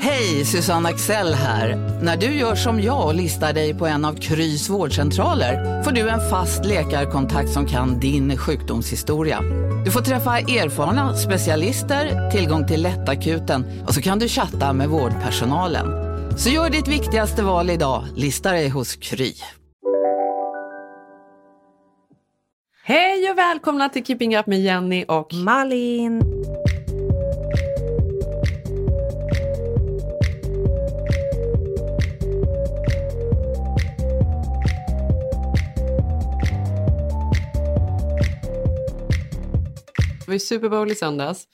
Hej, Susanne Axel här. När du gör som jag och listar dig på en av Krys vårdcentraler får du en fast läkarkontakt som kan din sjukdomshistoria. Du får träffa erfarna specialister, tillgång till lättakuten och så kan du chatta med vårdpersonalen. Så gör ditt viktigaste val idag, lista dig hos Kry. Hej och välkomna till Keeping Up med Jenny och Malin. Var ju Super Bowl i söndags.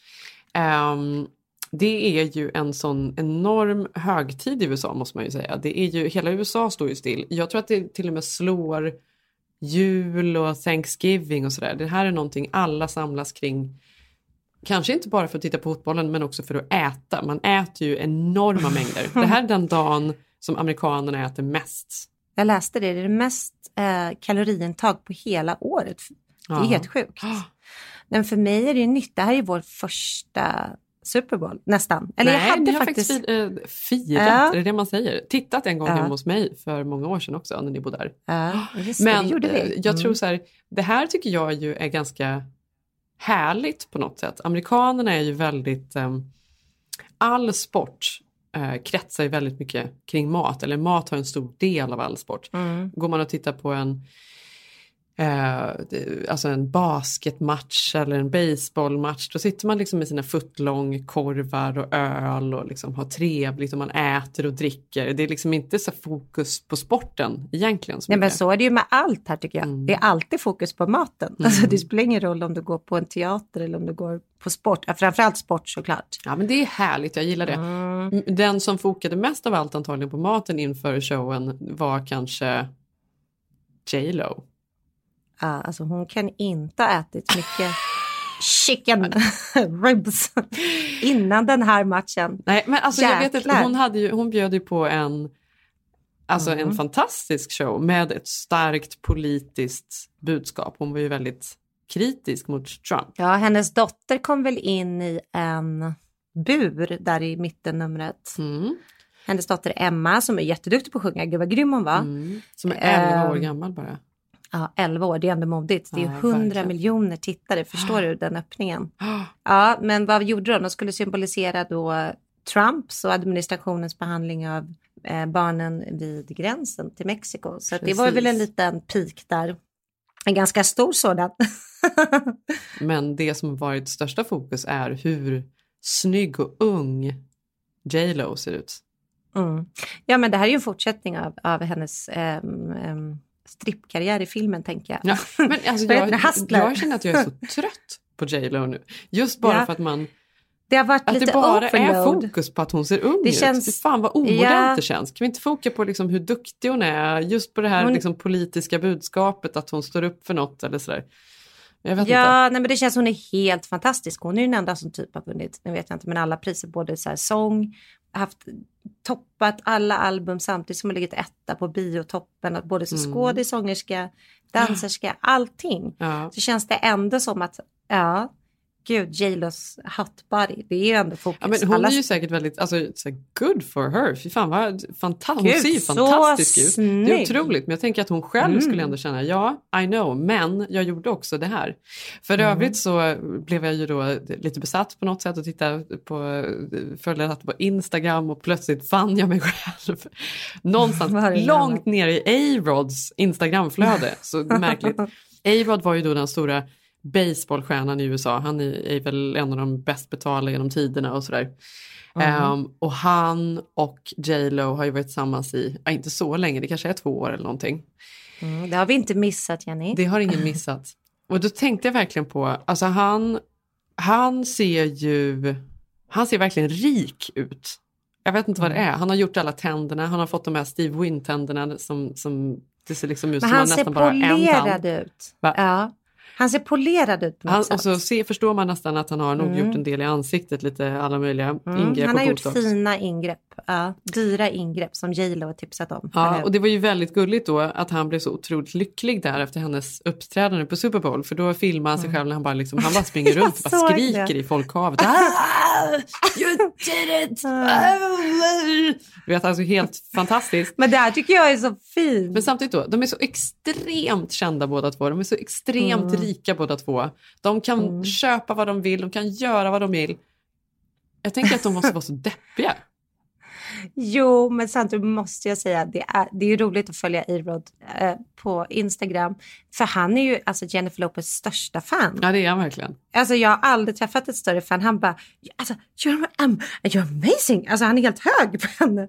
Um, det är ju en sån enorm högtid i USA måste man ju säga. Det är ju, hela USA står ju still. Jag tror att det till och med slår jul och Thanksgiving och sådär. Det här är någonting alla samlas kring. Kanske inte bara för att titta på fotbollen men också för att äta. Man äter ju enorma mängder. Det här är den dagen som amerikanerna äter mest. Jag läste det, det är det mest eh, kaloriintag på hela året. Det är Ja. helt sjukt. Men för mig är det ju nytt, det här är vår första Super Bowl, nästan. Eller Nej, jag hade ni har faktiskt... faktiskt eh, firat, Ja. är det man säger? Tittat en gång Ja. hemma hos mig för många år sedan också när ni bodde där. Ja, just det, Men gjorde vi. jag tror Mm. så här, det här tycker jag ju är ganska härligt på något sätt. Amerikanerna är ju väldigt, eh, all sport eh, kretsar ju väldigt mycket kring mat, eller mat har en stor del av all sport. Mm. Går man och tittar på en Eh, alltså en basketmatch eller en baseballmatch, då sitter man liksom med sina footlong korvar och öl och liksom har trevligt och man äter och dricker. Det är liksom inte så fokus på sporten egentligen. Nej, men så är det ju med allt här tycker jag. Mm. Det är alltid fokus på maten. Alltså, det spelar ingen roll om du går på en teater eller om du går på sport. Ja, framförallt sport såklart. Ja men det är härligt, jag gillar det. Mm. Den som fokade mest av allt antagligen på maten inför showen var kanske J Lo. Ja, alltså hon kan inte ha ätit mycket chicken ribs innan den här matchen. Nej men alltså jag vet inte, Jäklar. hon, hade ju, hon bjöd ju på en, alltså Mm. en fantastisk show med ett starkt politiskt budskap. Hon var ju väldigt kritisk mot Trump. Ja, hennes dotter kom väl in i en bur där i mittennumret. Mm. Hennes dotter Emma som är jätteduktig på att sjunga, gud vad grym hon var. Mm. Som är 11 år Ehm, gammal bara. Ja, 11 år, det är ändå modigt. Det är Ja, 100 verkligen. miljoner tittare, förstår du den öppningen? Ja, men vad gjorde de? De skulle symbolisera då Trumps och administrationens behandling av eh, barnen vid gränsen till Mexiko. Så det var väl en liten pik där. En ganska stor sådan. Men det som varit största fokus är hur snygg och ung J Lo ser ut. Mm. Ja, men det här är ju en fortsättning av, av hennes ehm, strippkarriär i filmen, tänker jag. Ja, men alltså jag, jag känner att jag är så trött på J Lo nu. Just bara Ja. för att man Det har varit Att lite det bara är overload. fokus på att hon ser ung Det ut. känns- Fy fan vad omodernt Ja. det känns. Kan vi inte foka på liksom hur duktig hon är, just på det här Hon- liksom politiska budskapet, att hon står upp för något eller sådär. Jag vet inte. Ja, nej, men det känns hon är helt fantastisk. Hon är ju den enda som typ har vunnit, nu vet jag inte, men alla priser, både så här sång, haft toppat alla album samtidigt som har legat etta på biotoppen, både som Mm. skådis, sångerska, danserska, allting. Ja. Så känns det ändå som att, ja, gud, J.Los body, det är ju ändå fokus. Ja, men hon Alla- är ju säkert väldigt, alltså good for her. Fy fan vad fantastisk, hon ser ju fantastisk ut. Det är snygg. otroligt, men jag tänker att hon själv Mm. skulle ändå känna, ja, I know, men jag gjorde också det här. För Mm. övrigt så blev jag ju då lite besatt på något sätt och tittade på, följde att på Instagram och plötsligt fann jag mig själv någonstans långt ner i A-Rods Instagramflöde. Så märkligt. A-Rod var ju då den stora baseballstjärnan i USA. Han är, är väl en av de bäst betalda genom tiderna och sådär. Ehm, och han och J Lo har ju varit tillsammans i, ja, inte så länge, det kanske är två år eller någonting. Mm, det har vi inte missat, Jenny. Det har ingen missat. Och då tänkte jag verkligen på, alltså han, han ser ju, han ser verkligen rik ut. Jag vet inte vad det är. Han har gjort alla tänderna, han har fått de här Steve Wynn-tänderna som, som det ser liksom ut Men som han han nästan bara en polerad tand. ut. Va? Ja. Han ser polerad ut på något Han, sätt. och så se, förstår man nästan att han har nog gjort en del i ansiktet, lite alla möjliga Mm, ingrepp han har gjort botox. fina ingrepp. Ja, dyra ingrepp som J Lo har tipsat om. Ja, och det var ju väldigt gulligt då att han blev så otroligt lycklig där efter hennes uppträdande på Super Bowl. För då filmar han sig själv när han bara, liksom, han bara springer Mm. Runt och bara skriker det. i folkhavet. Ah, you did it! Du vet, alltså helt fantastiskt. Men det här tycker jag är så fint. Men samtidigt då, de är så extremt kända båda två. De är så extremt Mm. rika båda två. De kan köpa vad de vill, de kan göra vad de vill. Jag tänker att de måste vara så deppiga. Jo, men samtidigt måste jag säga att det är, det är roligt att följa A-Rod eh, på Instagram. För han är ju alltså Jennifer Lopez största fan. Ja, det är han verkligen. Alltså jag har aldrig träffat ett större fan. Han bara, alltså, you're, um, you're amazing. Alltså han är helt hög på henne.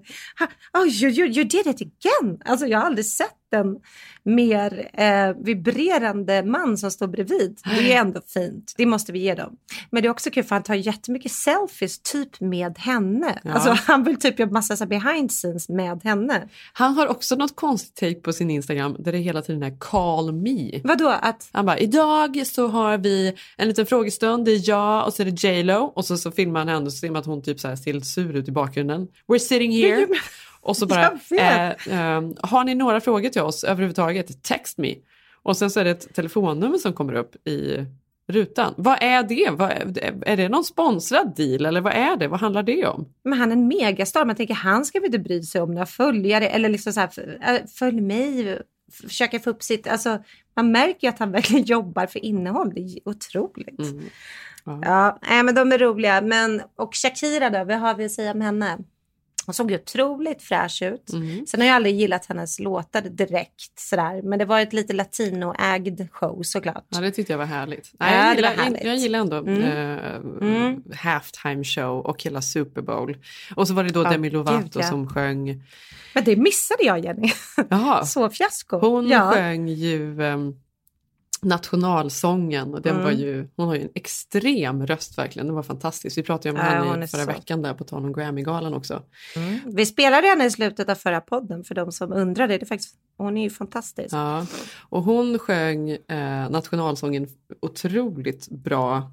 Oh, you, you, you did it again. Alltså jag har aldrig sett en mer eh, vibrerande man som står bredvid. Det är ändå fint. Det måste vi ge dem. Men det är också kul för han tar jättemycket selfies typ med henne. Ja. Alltså han vill typ göra massa så behind scenes med henne. Han har också något konstigt take på sin Instagram där det hela tiden är call me. Vadå att Han bara, idag så har vi en liten frågestund, det är jag och så är det J Lo och så, så filmar han henne och så ser man att hon typ så här ser lite sur ut i bakgrunden. We're sitting here. Och så bara, eh, eh, har ni några frågor till oss överhuvudtaget, text me. Och sen så är det ett telefonnummer som kommer upp i rutan. Vad är det? Vad är, är det någon sponsrad deal eller vad är det? Vad handlar det om? Men han är en megastar. Man tänker han ska väl inte bry sig om några följare eller liksom så här, äh, följ mig, försöka få upp sitt, alltså man märker ju att han verkligen jobbar för innehåll. Det är otroligt. Mm. Ja. Ja, nej, men de är roliga. Men, och Shakira då, vad har vi att säga om henne? Hon såg ju otroligt fräsch ut. Mm. Sen har jag aldrig gillat hennes låtar direkt sådär. Men det var ett lite latino-ägd show såklart. Ja, det tyckte jag var härligt. Ja, Nej, jag, det gillar, var härligt. Jag, jag gillar ändå Mm. eh, Mm. halftime show och hela Super Bowl. Och så var det då Ja, Demi Lovato ja. som sjöng. Men det missade jag Jenny. Jaha, Så fiasko. hon ja. sjöng ju ehm, nationalsången och den Mm. var ju, hon har ju en extrem röst verkligen, den var fantastisk. Vi pratade om hon henne är förra så- veckan där på tal om Grammy-galan också. Mm. Vi spelade henne i slutet av förra podden för de som undrade. Det är faktiskt, hon är ju fantastisk. Ja. Och hon sjöng eh, nationalsången otroligt bra.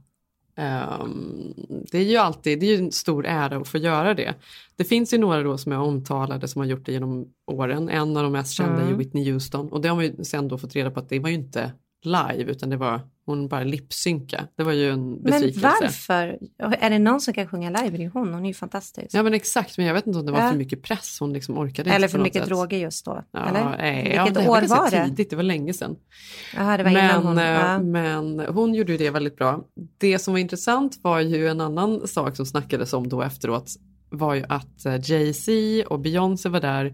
Ehm, det är ju alltid det är en stor ära att få göra det. Det finns ju några då som är omtalade som har gjort det genom åren. En av de mest kända är Mm. Whitney Houston och det har man ju sen då fått reda på att det var ju inte live utan det var hon bara lipsynka. Det var ju en Men besvikelse. varför? Är det någon som kan sjunga live? Det är hon. Hon är ju fantastisk. Ja men exakt, men jag vet inte om det var Ja. för mycket press. Hon liksom orkade Eller för mycket sätt. droger just då. Ja, eller? nej, Vilket ja, år ganska var det? tidigt, det var länge sedan. Jaha, det var innan Men, hon... eh, Ja. men hon gjorde ju det väldigt bra. Det som var intressant var ju en annan sak som snackades om då efteråt var ju att eh, Jay-Z och Beyoncé var där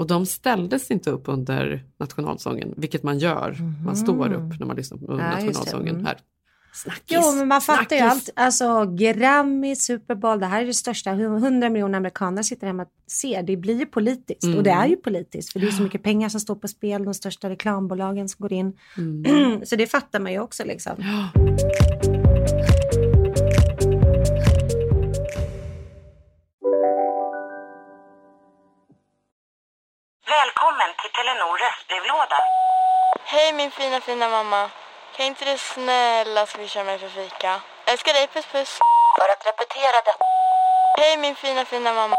och de ställdes inte upp under nationalsången, vilket man gör. Man står upp när man lyssnar på Mhm. Ja, nationalsången Mm. här. Snackis, Jo, men man fattar ju snackis. allt. Alltså Grammy, Super Bowl, det här är det största. 100 miljoner amerikaner sitter hemma och ser. Det blir ju politiskt. Mm. Och det är ju politiskt. För det är så mycket pengar som står på spel. De största reklambolagen som går in. Mm. så det fattar man ju också liksom. Välkommen till Telenor röstbrevlåda. Hej min fina fina mamma. Kan inte du snälla swisha mig för fika? Älskar dig, puss puss. För att repetera detta. Hej min fina fina mamma.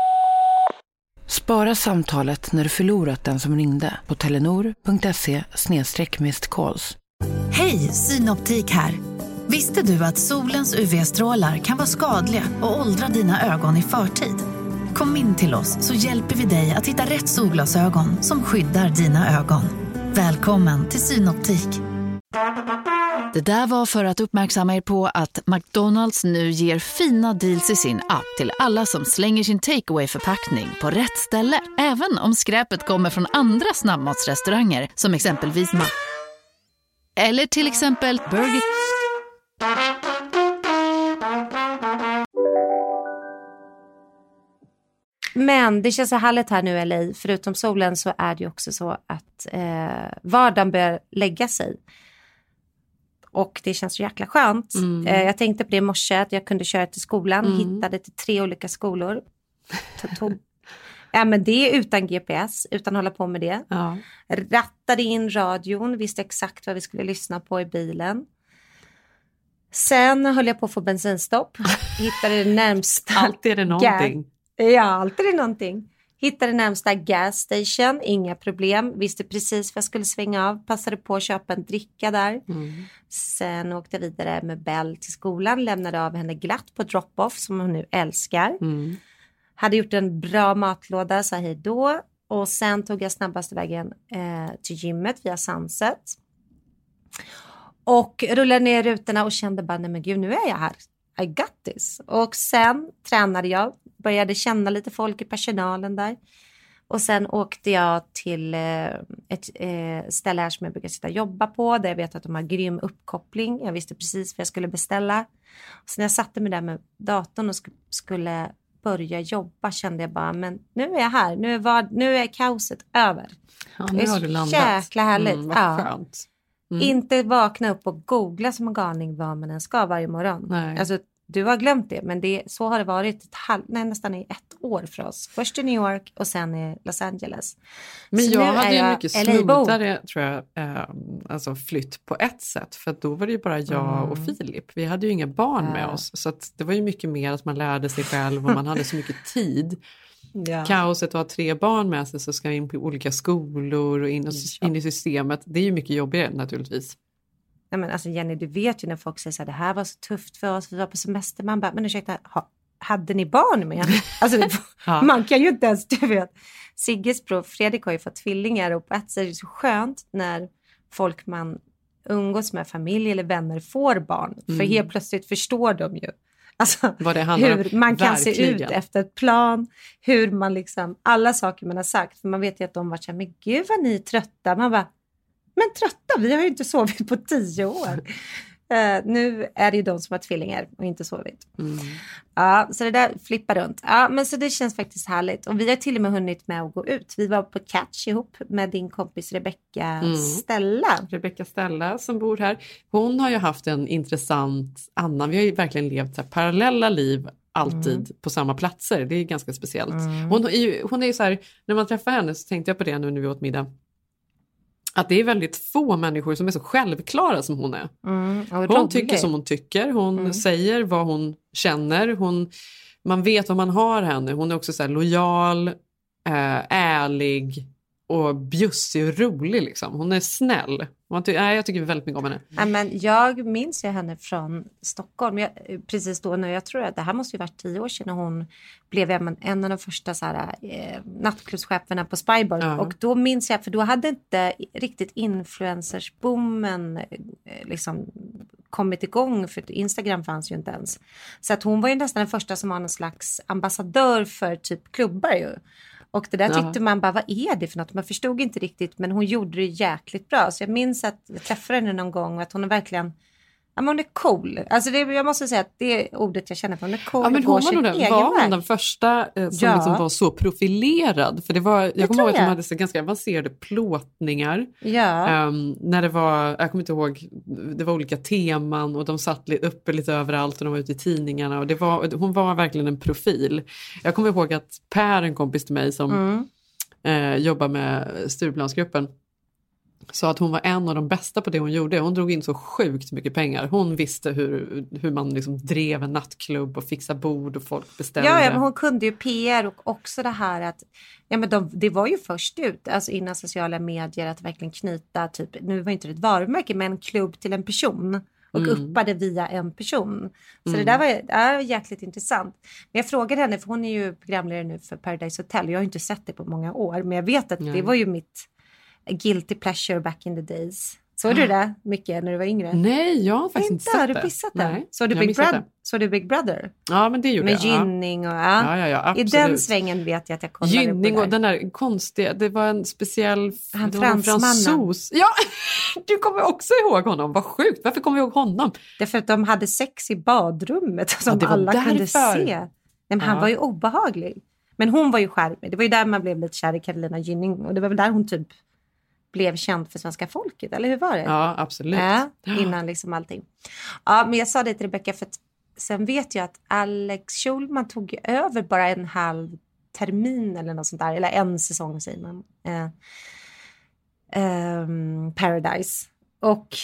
Spara samtalet när du förlorat den som ringde på telenor.se calls. Hej, Synoptik här. Visste du att solens UV-strålar kan vara skadliga och åldra dina ögon i förtid? Kom in till oss så hjälper vi dig att hitta rätt solglasögon som skyddar dina ögon. Välkommen till Synoptik. Det där var för att uppmärksamma er på att McDonalds nu ger fina deals i sin app till alla som slänger sin takeaway förpackning på rätt ställe. Även om skräpet kommer från andra snabbmatsrestauranger som exempelvis Ma... Eller till exempel Burger... Men det känns så härligt här nu i LA. Förutom solen så är det ju också så att eh, vardagen börjar lägga sig. Och det känns så jäkla skönt. Mm. Eh, jag tänkte på det i morse att jag kunde köra till skolan. Mm. Hittade till tre olika skolor. Ja, men det är utan GPS, utan att hålla på med det. Ja. Rattade in radion, visste exakt vad vi skulle lyssna på i bilen. Sen höll jag på att få bensinstopp. Hittade det närmsta. Alltid är det någonting. Ja, alltid någonting. Hittade närmsta gas station, inga problem. Visste precis vad jag skulle svänga av. Passade på att köpa en dricka där. Mm. Sen åkte jag vidare med Bell till skolan. Lämnade av henne glatt på drop-off som hon nu älskar. Mm. Hade gjort en bra matlåda, sa hej då. Och sen tog jag snabbaste vägen eh, till gymmet via Sunset. Och rullade ner rutorna och kände bara, nej men gud, nu är jag här. I got this. Och sen tränade jag, började känna lite folk i personalen där. Och sen åkte jag till eh, ett eh, ställe här som jag brukar sitta och jobba på, där jag vet att de har grym uppkoppling. Jag visste precis vad jag skulle beställa. Så när jag satte mig där med datorn och sk skulle börja jobba kände jag bara, men nu är jag här, nu är, vad, nu är kaoset över. Ja, Det nu är har du landat. jäkla härligt. Mm, Ja. Mm. Inte vakna upp och googla som en galning vad man än ska varje morgon. Nej. Alltså, du har glömt det, men det, så har det varit ett halv, nej, nästan i ett år för oss. Först i New York och sen i Los Angeles. Men Så jag hade ju mycket smoothare tror jag, eh, alltså flytt på ett sätt. För då var det ju bara jag och Filip. Vi hade ju inga barn med Mm. Ja. oss. Så det var ju mycket mer att man lärde sig själv och man hade så mycket tid. Ja. Kaoset att ha tre barn med sig så ska in på olika skolor och in, och, Ja. in i systemet. Det är ju mycket jobbigare naturligtvis. Nej, men alltså Jenny, du vet ju när folk säger så här, det här var så tufft för oss, vi var på semester. Man bara, men ursäkta, ha, hade ni barn med? Alltså, Ja. man kan ju inte ens, du vet. Sigges bror Fredrik har ju fått tvillingar och på ett sätt är det så skönt när folk man umgås med, familj eller vänner, får barn. För Mm. helt plötsligt förstår de ju. Alltså, Vad det handlar om. hur man kan se ut Verkligen. efter ett plan, hur man liksom, alla saker man har sagt. För man vet ju att de varit så här, men gud vad ni är trötta. Man bara, men trötta, vi har ju inte sovit på tio år. Eh, nu är det ju de som har tvillingar och inte sovit. Mm. Ja, så det där flippar runt. Ja, men så det känns faktiskt härligt. Och vi har till och med hunnit med att gå ut. Vi var på Catch ihop med din kompis Rebecca Mm. Stella. Rebecca Stella som bor här. Hon har ju haft en intressant annan, vi har ju verkligen levt så parallella liv alltid Mm. på samma platser. Det är ganska speciellt. Hon, är ju, hon är ju så här, när man träffar henne så tänkte jag på det nu när vi åt middag. Att det är väldigt få människor som är så självklara som hon är. Mm, Hon tycker som hon tycker, hon Mm. säger vad hon känner, hon, man vet vad man har henne. Hon är också så lojal, eh, ärlig och bjussig och rolig. Liksom. Hon är snäll. Man ty- nej, jag tycker väldigt mycket om henne. Ja, men jag minns ju henne från Stockholm, jag, precis då när jag tror att det här måste ju varit tio år sedan när hon blev en, en av de första så här, eh, nattklubbscheferna på Spybar. Ja. Och då minns jag, för då hade inte riktigt influencersboomen eh, liksom kommit igång för Instagram fanns ju inte ens. Så att hon var ju nästan den första som var någon slags ambassadör för typ klubbar ju. Och det där Ja. tyckte man bara, vad är det för något? Man förstod inte riktigt, men hon gjorde det jäkligt bra. Så jag minns att jag träffade henne någon gång och att hon verkligen, men hon är cool. Alltså det, jag måste säga att det är ordet jag känner för, hon är cool Ja, men hon var, den, var hon den första eh, som Ja. liksom var så profilerad? För det var, jag kommer ihåg att de hade så ganska avancerade plåtningar. Ja, Ehm, när det var, jag kommer inte ihåg, det var olika teman och de satt li- uppe lite överallt och de var ute i tidningarna. Och det var, hon var verkligen en profil. Jag kommer ihåg att Per, en kompis till mig som mm. eh, jobbar med Stureplansgruppen, sa att hon var en av de bästa på det hon gjorde. Hon drog in så sjukt mycket pengar. Hon visste hur, hur man liksom drev en nattklubb och fixade bord och folk beställde. ja, ja men hon kunde ju PR och också det här att, ja men de, det var ju först ut, alltså innan sociala medier, att verkligen knyta, typ, nu var inte det ett varumärke, men en klubb till en person. Och Mm. uppa det via en person. Så Mm. det där var ja, jäkligt intressant. Men jag frågade henne, för hon är ju programledare nu för Paradise Hotel. Jag har inte sett det på många år, men jag vet att Nej. det var ju mitt guilty pleasure back in the days. Såg du det mycket när du var yngre? Nej, jag har faktiskt inte inte, har sett du det. missat det? Nej, Såg du, har Big Brother? Såg du Big Brother? Ja, men det gjorde Med jag. Ja. Gynning och ja. Ja, ja, I den svängen vet jag att jag kollade Gynning på och det. den där konstiga, det var en speciell Han fransmannen. Ja, du kommer också ihåg honom, vad sjukt. Varför kommer vi ihåg honom? Därför att de hade sex i badrummet som alla kunde därför. se. Nej, men Han var ju obehaglig. Men hon var ju charmig. Det var ju där man blev lite kär i Carolina Gynning. Och det var väl där hon typ blev känd för svenska folket, eller hur var det? Ja, absolut. Ja, innan liksom allting. Ja, men jag sa det till Rebecca för att sen vet jag att Alex Schulman tog över bara en halv termin eller något sånt där, eller en säsong säger man. Eh, ehm, Paradise. Och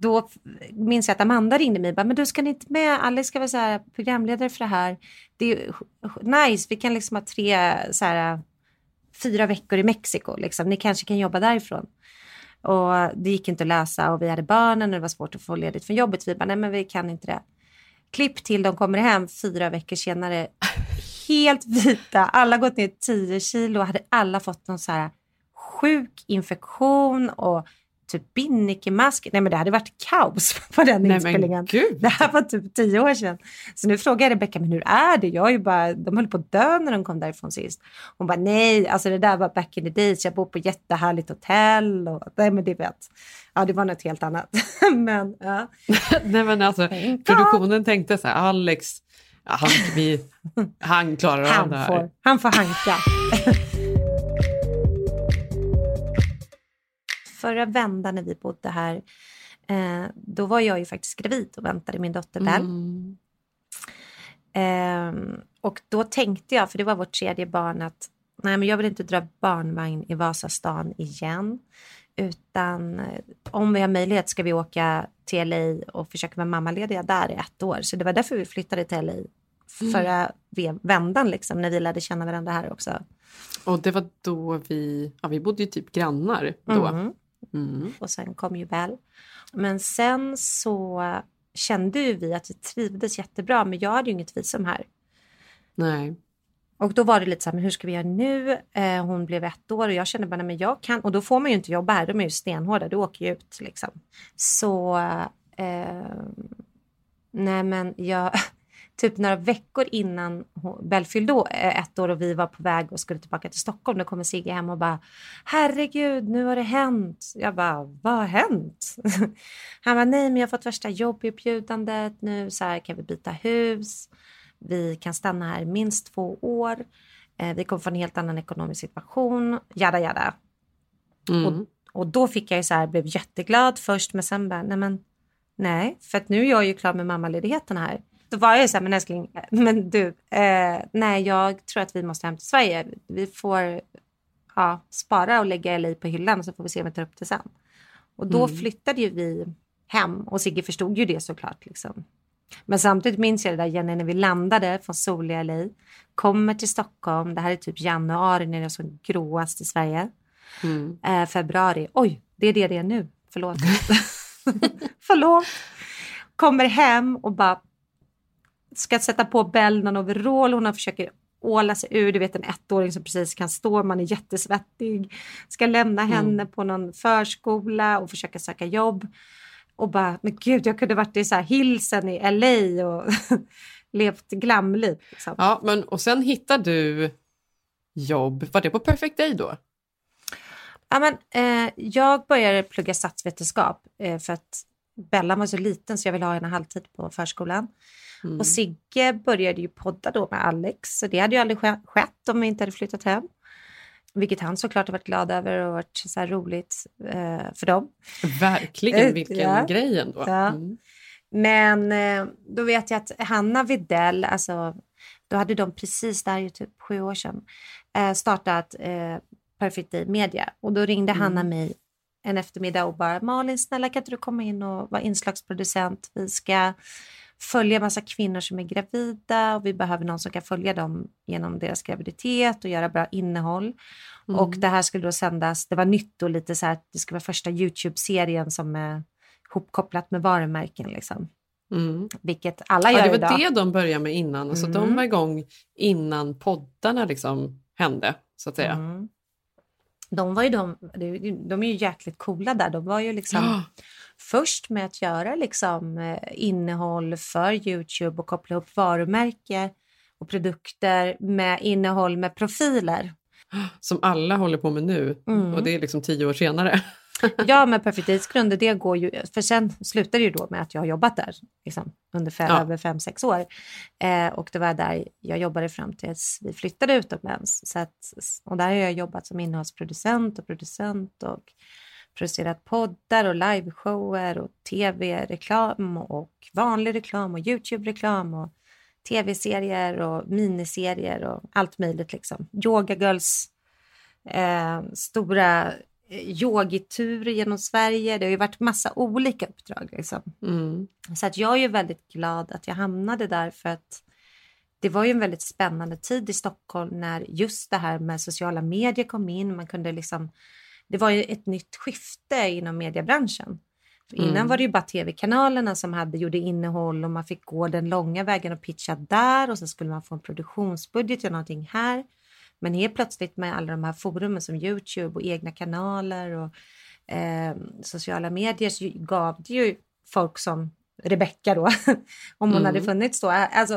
då minns jag att Amanda ringde mig och bara, men du ska ni inte med, Alex ska vara så här, programledare för det här. Det är nice, vi kan liksom ha tre, så här, fyra veckor i Mexiko, liksom. ni kanske kan jobba därifrån. Och det gick inte att lösa och vi hade barnen och det var svårt att få ledigt från jobbet. Vi bara, nej men vi kan inte det. Klipp till, de kommer hem fyra veckor senare, helt vita, alla gått ner 10 kilo hade alla fått någon så här sjuk infektion och typ binnikemask. Nej men det hade varit kaos på den Nej, inspelningen. Det här var typ tio år sedan. Så nu frågar jag Rebecka, men hur är det? Jag är ju bara, de höll på att dö när de kom därifrån sist. Hon bara, nej, alltså det där var back in the days. Jag bor på jättehärligt hotell och nej men det vet. Ja, det var något helt annat. men ja. Nej men alltså produktionen tänkte så här, Alex, han, vi, han klarar av Han det här. får, han får hanka. Förra vändan när vi bodde här, eh, då var jag ju faktiskt gravid och väntade min dotter Bell. Mm. Ehm, och då tänkte jag, för det var vårt tredje barn, att nej men jag vill inte dra barnvagn i Vasastan igen. Utan eh, om vi har möjlighet ska vi åka till LA och försöka vara mammalediga där i ett år. Så det var därför vi flyttade till LA förra ve- vändan, liksom, när vi lärde känna varandra här också. Och det var då vi, ja vi bodde ju typ grannar då. Mm. Mm. Och sen kom ju Bell. Men sen så kände ju vi att vi trivdes jättebra, men jag hade ju inget visum här. Nej. Och då var det lite så här, men hur ska vi göra nu? Eh, hon blev ett år och jag kände bara, nej, men jag kan. Och då får man ju inte jobba här, de är ju stenhårda, du åker ju ut liksom. Så, eh, nej men jag, typ några veckor innan Bell fyllde eh, ett år och vi var på väg och skulle tillbaka till Stockholm, då kommer Sigge hem och bara, herregud, nu har det hänt. Jag bara, vad har hänt? Han bara, nej men jag har fått värsta jobberbjudandet nu, så här kan vi byta hus. Vi kan stanna här minst två år. Eh, vi kommer få en helt annan ekonomisk situation. Jada, jada. Mm. Och, och då fick jag ju så här, blev jätteglad först, men sen bara, nej men nej, för att nu är jag ju klar med mammaledigheten här. Då var jag ju så här, men älskling, eh, men du, eh, nej, jag tror att vi måste hem till Sverige. Vi får ja, spara och lägga LA på hyllan så får vi se om vi tar upp det sen. Och då flyttade ju vi hem och Sigge förstod ju det såklart. Liksom. Men samtidigt minns jag det där Jenny när vi landade från soliga LA, kommer till Stockholm, det här är typ januari när det är som gråast i Sverige. Mm. Eh, februari, oj, det är det det är nu, förlåt. förlåt. Kommer hem och bara ska sätta på Bell någon overall, hon har försöker åla sig ur, du vet en ettåring som precis kan stå, man är jättesvettig. Ska lämna henne på någon förskola och försöka söka jobb. Och bara, men gud, jag kunde varit i så här Hilsen i LA och levt glamliv. Liksom. Ja, men och sen hittade du jobb, var det på Perfect Day då? Ja, men, eh, jag började plugga statsvetenskap eh, för att Bella var så liten så jag ville ha henne halvtid på förskolan. Mm. Och Sigge började ju podda då med Alex, så det hade ju aldrig ske- skett om vi inte hade flyttat hem. Vilket han såklart har varit glad över och varit så roligt eh, för dem. Verkligen, Eh, vilken ja. grej ändå. Ja. Mm. Men eh, då vet jag att Hanna Videll, alltså, då hade de precis, där ju typ sju år sedan, eh, startat eh, Perfect Day Media. Och då ringde Hanna mig en eftermiddag och bara Malin, snälla kan inte du komma in och vara inslagsproducent? Vi ska följa massa kvinnor som är gravida och vi behöver någon som kan följa dem genom deras graviditet och göra bra innehåll. Och det här skulle då sändas, det var nytt och lite så här, det skulle vara första YouTube-serien som är hopkopplat med varumärken liksom. Mm. Vilket alla Ja, gör det var idag. det de började med innan, alltså de Mm. var igång innan poddarna liksom hände, så att säga. Mm. De var ju de, de är ju jäkligt coola där. De var ju liksom Ja. först med att göra liksom eh, innehåll för Youtube och koppla upp varumärke och produkter med innehåll med profiler. Som alla håller på med nu Mm. och det är liksom tio år senare. Ja, men Perfect Dates grunder, det går ju, för sen slutar det ju då med att jag har jobbat där liksom, under fem, Ja. över fem, sex år. Eh, och det var där jag jobbade fram tills vi flyttade utomlands. Så att, och där har jag jobbat som innehållsproducent och producent och producerat poddar och liveshower och tv-reklam och vanlig reklam och Youtube-reklam och tv-serier och miniserier och allt möjligt. Liksom. Yoga Girls eh, stora yogiturer genom Sverige. Det har ju varit massa olika uppdrag. Liksom. Mm. Så att jag är ju väldigt glad att jag hamnade där för att det var ju en väldigt spännande tid i Stockholm när just det här med sociala medier kom in. Man kunde liksom, det var ju ett nytt skifte inom mediebranschen. För innan Mm. var det ju bara tv-kanalerna som hade, gjorde innehåll och man fick gå den långa vägen och pitcha där och så skulle man få en produktionsbudget och någonting här. Men helt plötsligt med alla de här forumen som Youtube och egna kanaler och eh, sociala medier så gav det ju folk som Rebecca då, om hon Mm. hade funnits då, alltså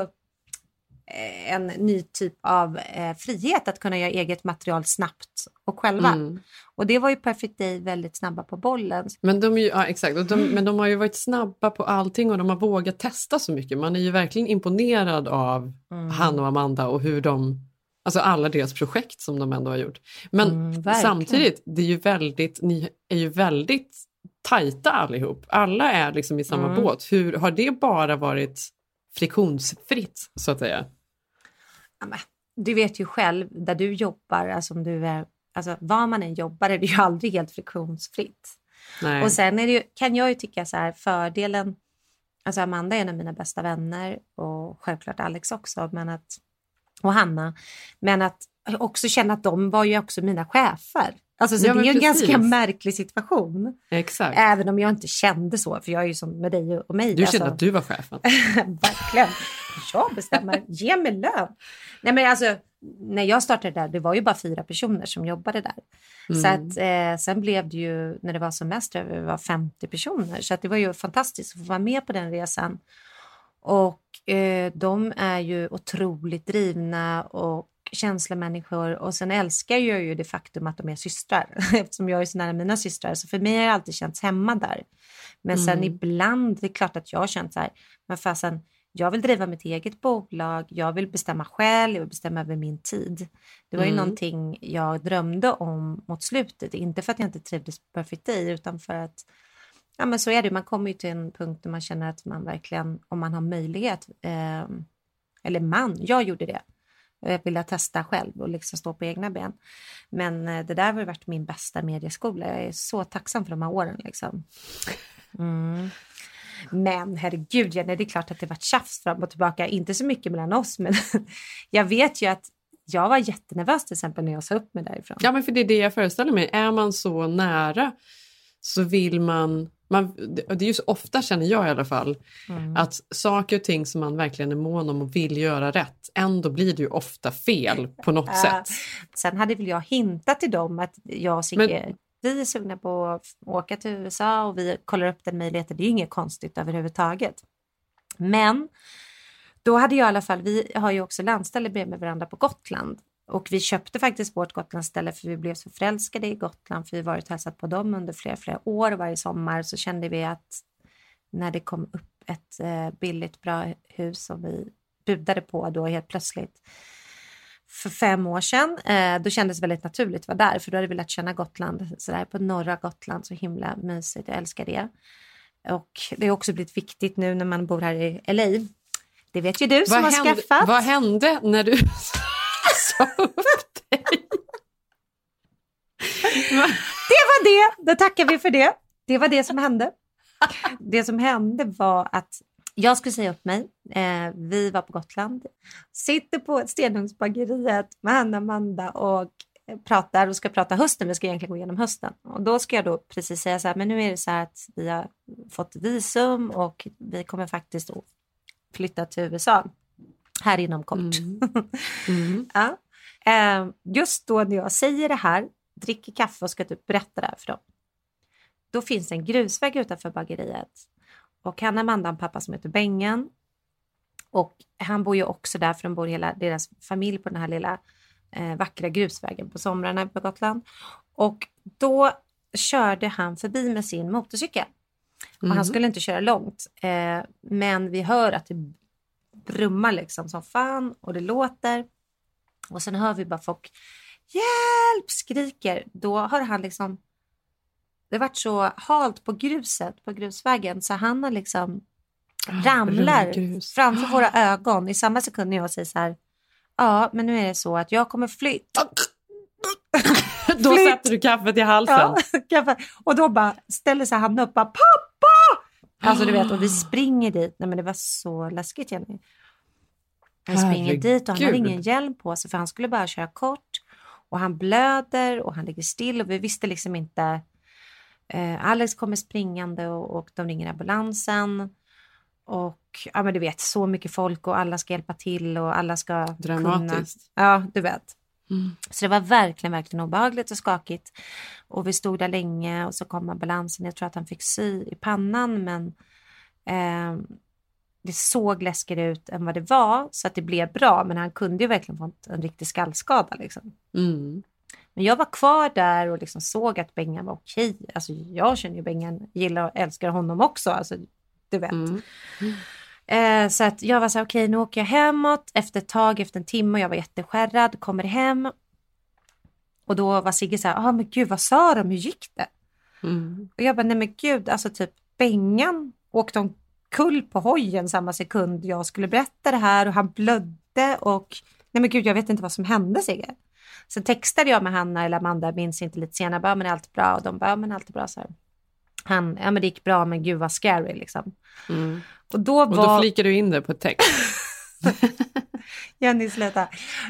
eh, en ny typ av eh, frihet att kunna göra eget material snabbt och själva. Mm. Och det var ju Perfect Day väldigt snabba på bollen. Men de, ju, ja, exakt. De, men de har ju varit snabba på allting och de har vågat testa så mycket. Man är ju verkligen imponerad av Mm. han och Amanda och hur de, alltså alla deras projekt som de ändå har gjort. Men Mm, samtidigt, det är ju väldigt, ni är ju väldigt tajta allihop. Alla är liksom i samma Mm. båt. Hur, har det bara varit friktionsfritt så att säga? Ja, du vet ju själv, där du jobbar, alltså om du är, alltså var man än jobbar är det ju aldrig helt friktionsfritt. Nej. Och sen är det ju, kan jag ju tycka så här, fördelen, alltså Amanda är en av mina bästa vänner och självklart Alex också, men att, och Hanna, men att också känna att de var ju också mina chefer. Alltså så Ja, det är ju en ganska märklig situation. Exakt. Även om jag inte kände så, för jag är ju som med dig och mig. Du alltså. kände att du var chefen. Verkligen. Jag bestämmer. Ge mig lön. Nej, men alltså, när jag startade där, det var ju bara fyra personer som jobbade där. Så Mm. att, eh, sen blev det ju, när det var semester, det var 50 personer. Så att det var ju fantastiskt att få vara med på den resan. Och eh, de är ju otroligt drivna och känslomänniskor. Och sen älskar jag ju det faktum att de är systrar. Eftersom jag är så nära mina systrar. Så för mig har det alltid känts hemma där. Men sen Mm. ibland, det är klart att jag har känt så här, men fasen, jag vill driva mitt eget bolag, jag vill bestämma själv, jag vill bestämma över min tid. Det var ju Mm. någonting jag drömde om mot slutet, inte för att jag inte trivdes på Perfect Day, utan för att Ja men så är det, man kommer ju till en punkt där man känner att man verkligen, om man har möjlighet, eh, eller man, jag gjorde det. Jag ville testa själv och liksom stå på egna ben. Men eh, det där har varit min bästa medieskola. Jag är så tacksam för de här åren. Liksom. Mm. Men herregud, Jenny, det är klart att det varit tjafs fram och tillbaka. Inte så mycket mellan oss, men jag vet ju att jag var jättenervös till exempel när jag sa upp mig därifrån. Ja, men för det är det jag föreställer mig. Är man så nära så vill man man det är ju så ofta, känner jag i alla fall, Mm. att saker och ting som man verkligen är mån om och vill göra rätt, ändå blir det ju ofta fel på något Ja. sätt. Sen hade väl jag hintat till dem att jag och Sigge, vi är sugna på att åka till USA och vi kollar upp den möjligheten. Det är ju inget konstigt överhuvudtaget. Men då hade jag i alla fall, vi har ju också landställe bredvid varandra på Gotland och vi köpte faktiskt vårt Gotlandsställe för vi blev så förälskade i Gotland för vi varit och hälsat på dem under flera, flera år varje sommar så kände vi att när det kom upp ett eh, billigt bra hus som vi budade på då helt plötsligt för fem år sedan. Eh, då kändes det väldigt naturligt att vara där, för då hade vi lärt känna Gotland, så där på norra Gotland, så himla mysigt, jag älskar det. Och det har också blivit viktigt nu när man bor här i LA. Det vet ju du som har hände, skaffat. vad hände när du sa upp dig? Det var det, då tackar vi för det. Det var det som hände. Det som hände var att jag skulle säga upp mig. Eh, vi var på Gotland, sitter på Stenugnsbageriet med Hanna Amanda och pratar och ska prata hösten. Vi ska egentligen gå igenom hösten. Och då ska jag då precis säga så här, men nu är det så här att vi har fått visum och vi kommer faktiskt att flytta till USA här inom kort. Mm. Ja. Eh, just då när jag säger det här, dricker kaffe och ska typ berätta det här för dem. Då finns en grusväg utanför bageriet. Och han har Amanda en pappa som heter Bengen. Och han bor ju också där för de bor hela deras familj på den här lilla eh, vackra grusvägen på somrarna på Gotland. Och då körde han förbi med sin motorcykel. Och Mm. han skulle inte köra långt. Eh, men vi hör att det brummar liksom som fan och det låter. Och sen hör vi bara folk hjälp skriker. Då har han liksom det vart så halt på gruset, på grusvägen, så han har liksom Ah, ramlar rullgrus. framför våra ögon i samma sekund när jag säger så här. Ja, men nu är det så att jag kommer flytta. Då Flytt. sätter du kaffet i halsen. Ja, och då bara ställer sig han upp bara pappa! Alltså du vet, och vi springer dit. Nej men det var så läskigt Jenny. Han springer Herregud. dit och han har ingen hjälm på sig för han skulle bara köra kort. Och han blöder och han ligger still och vi visste liksom inte. Eh, Alex kommer springande och, och de ringer ambulansen. Och ja men du vet så mycket folk och alla ska hjälpa till och alla ska kunna. Dramatiskt. Ja, du vet. Mm. Så det var verkligen, verkligen obehagligt och skakigt. Och vi stod där länge och så kom ambulansen. Jag tror att han fick sy i pannan men eh, det såg läskigare ut än vad det var så att det blev bra. Men han kunde ju verkligen fått en riktig skallskada liksom. Mm. Men jag var kvar där och liksom såg att Bengan var okej. Alltså jag känner ju Bengan, gillar och älskar honom också. Alltså, du vet. Mm. Eh, så att jag var så här, okej nu åker jag hemåt efter ett tag, efter en timme och jag var jätteskärrad, kommer hem. Och då var Sigge så här, ah, men gud vad sa de, hur gick det? Mm. Och jag bara, nej men gud, alltså typ Bengan åkte omkull på hojen samma sekund jag skulle berätta det här och han blödde och nej men gud, jag vet inte vad som hände Sigge. Sen textade jag med Hanna eller Amanda, minns inte lite senare, bara, men är allt bra? Och de bara, men allt är bra så här. Han, ja men det gick bra, men gud vad scary liksom. Mm. Och då Och var... då flikar du in det på text. Jenny sluta.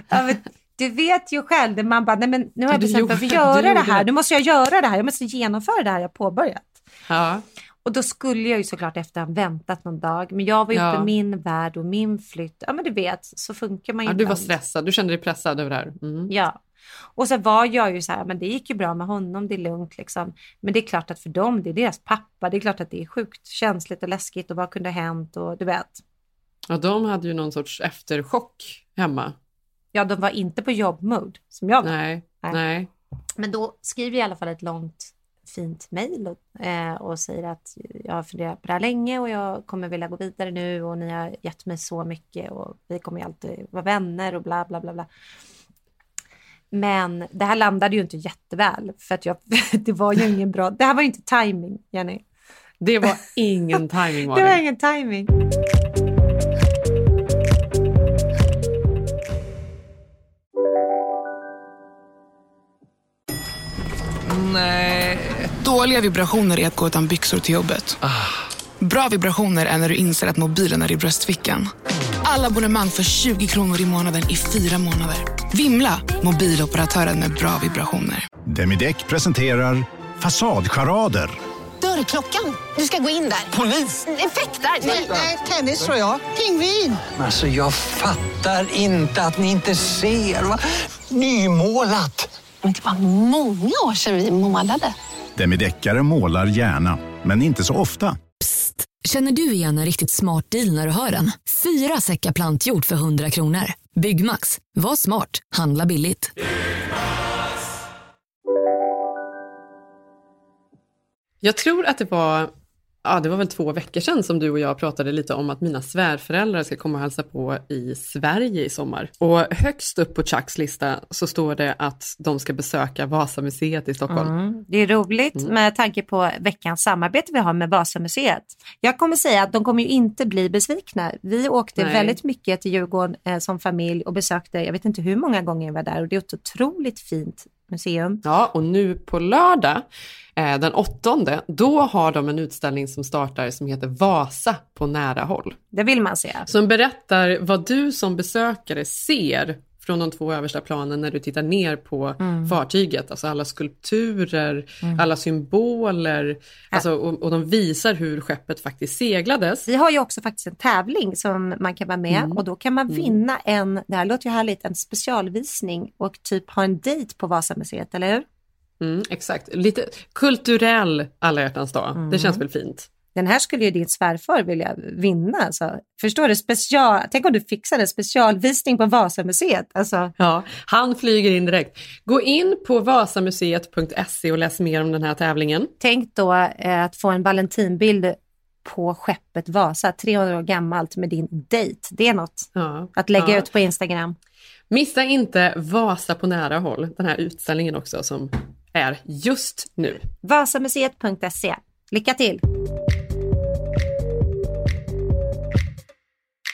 Ja, men, du vet ju själv, man bara, nej men nu har jag bestämt mig för att göra det här, nu måste jag göra det här, jag måste genomföra det här jag påbörjat. Ja. Och då skulle jag ju såklart efter ha väntat någon dag, men jag var ju Ja. i min värld och min flytt. Ja men du vet, så funkar man ju ja, du var stressad, du kände dig pressad över det här. Mm. Ja. Och så var jag ju så här, men det gick ju bra med honom, det är lugnt liksom. Men det är klart att för dem, det är deras pappa, det är klart att det är sjukt känsligt och läskigt och vad kunde ha hänt och du vet. Ja, de hade ju någon sorts efterchock hemma. Ja, de var inte på jobbmode som jag var. Nej, Nej. nej. Men då skriver jag i alla fall ett långt fint mejl och, eh, och säger att jag har funderat på det här länge och jag kommer vilja gå vidare nu och ni har gett mig så mycket och vi kommer ju alltid vara vänner och bla bla bla bla. Men det här landade ju inte jätteväl för att jag, det var ju ingen bra, det här var ju inte timing Jenny. Det var ingen timing var Det var det. ingen timing. Dåliga vibrationer är att gå utan byxor till jobbet. Bra vibrationer är när du inser att mobilen är i bröstfickan. Alla abonnemang för 20 kronor i månaden i fyra månader. Vimla! Mobiloperatören med bra vibrationer. Demideck presenterar Fasadcharader. Dörrklockan. Du ska gå in där. Polis? Effektar? Nej, tennis tror jag. Pingvin. Alltså jag fattar inte att ni inte ser. Va? Nymålat! Men det var många år sedan vi målade. Demideckare målar gärna, men inte så ofta. Känner du igen en riktigt smart deal när du hör den? Fyra säckar plantjord för 100 kronor. Byggmax. Var smart. Handla billigt. Jag tror att det var, ja det var väl två veckor sedan som du och jag pratade lite om att mina svärföräldrar ska komma och hälsa på i Sverige i sommar. Och högst upp på Chucks lista så står det att de ska besöka Vasamuseet i Stockholm. Mm, det är roligt med tanke på veckans samarbete vi har med Vasamuseet. Jag kommer säga att de kommer ju inte bli besvikna. Vi åkte Nej. väldigt mycket till Djurgården eh, som familj och besökte, jag vet inte hur många gånger jag var där och det är ett otroligt fint museum. Ja, och nu på lördag, eh, den åttonde, då har de en utställning som startar som heter Vasa på nära håll. Det vill man se. Som berättar vad du som besökare ser från de två översta planen när du tittar ner på Mm. fartyget. Alltså alla skulpturer, Mm. alla symboler alltså, och, och de visar hur skeppet faktiskt seglades. Vi har ju också faktiskt en tävling som man kan vara med Mm. och då kan man vinna en, det här låter ju härligt, en specialvisning och typ ha en dejt på Vasamuseet, eller hur? Mm, exakt, lite kulturell alla hjärtans dag. Mm. Det känns väl fint. Den här skulle ju din svärfar vilja vinna. Alltså. Förstår du? Special, tänk om du fixade en specialvisning på Vasamuseet. Alltså, Ja, han flyger in direkt. Gå in på vasamuseet.se och läs mer om den här tävlingen. tänk då eh, att få en Valentinbild på skeppet Vasa, 300 år gammalt med din dejt. Det är något Ja. att lägga Ja. ut på Instagram. Missa inte Vasa på nära håll, den här utställningen också som är just nu. Vasamuseet.se. Lycka till!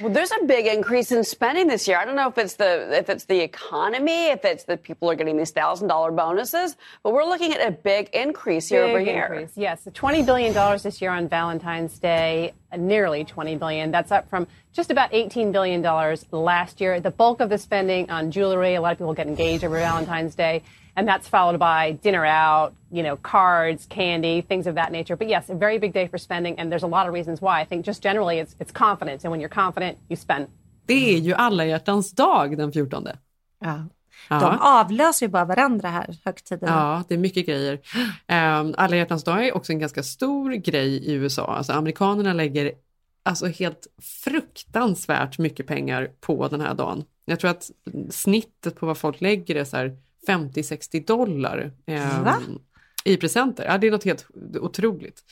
Well, there's a big increase in spending this year. I don't know if it's the if it's the economy, if it's that people are getting these thousand dollar bonuses, but we're looking at a big increase year over year. increase, Yes, $20 billion this year on Valentine's Day, uh, nearly $20 billion. That's up from just about $18 billion last year. The bulk of the spending on jewelry, a lot of people get engaged over Valentine's Day, and that's followed by dinner out, you know, cards, candy, things of that nature. But yes, a very big day for spending, and there's a lot of reasons why. I think just generally it's, it's confidence, and when you're confident, you spend. Det är ju alla hjärtans dag den 14. Ja. Ja. De avlöser ju bara varandra här, högtiderna. Ja, det är mycket grejer. Um, alla hjärtans dag är också en ganska stor grej i USA. Alltså amerikanerna lägger alltså helt fruktansvärt mycket pengar på den här dagen. Jag tror att snittet på vad folk lägger är så här 50-60 dollar Va? i presenter. Ja, det är något helt otroligt.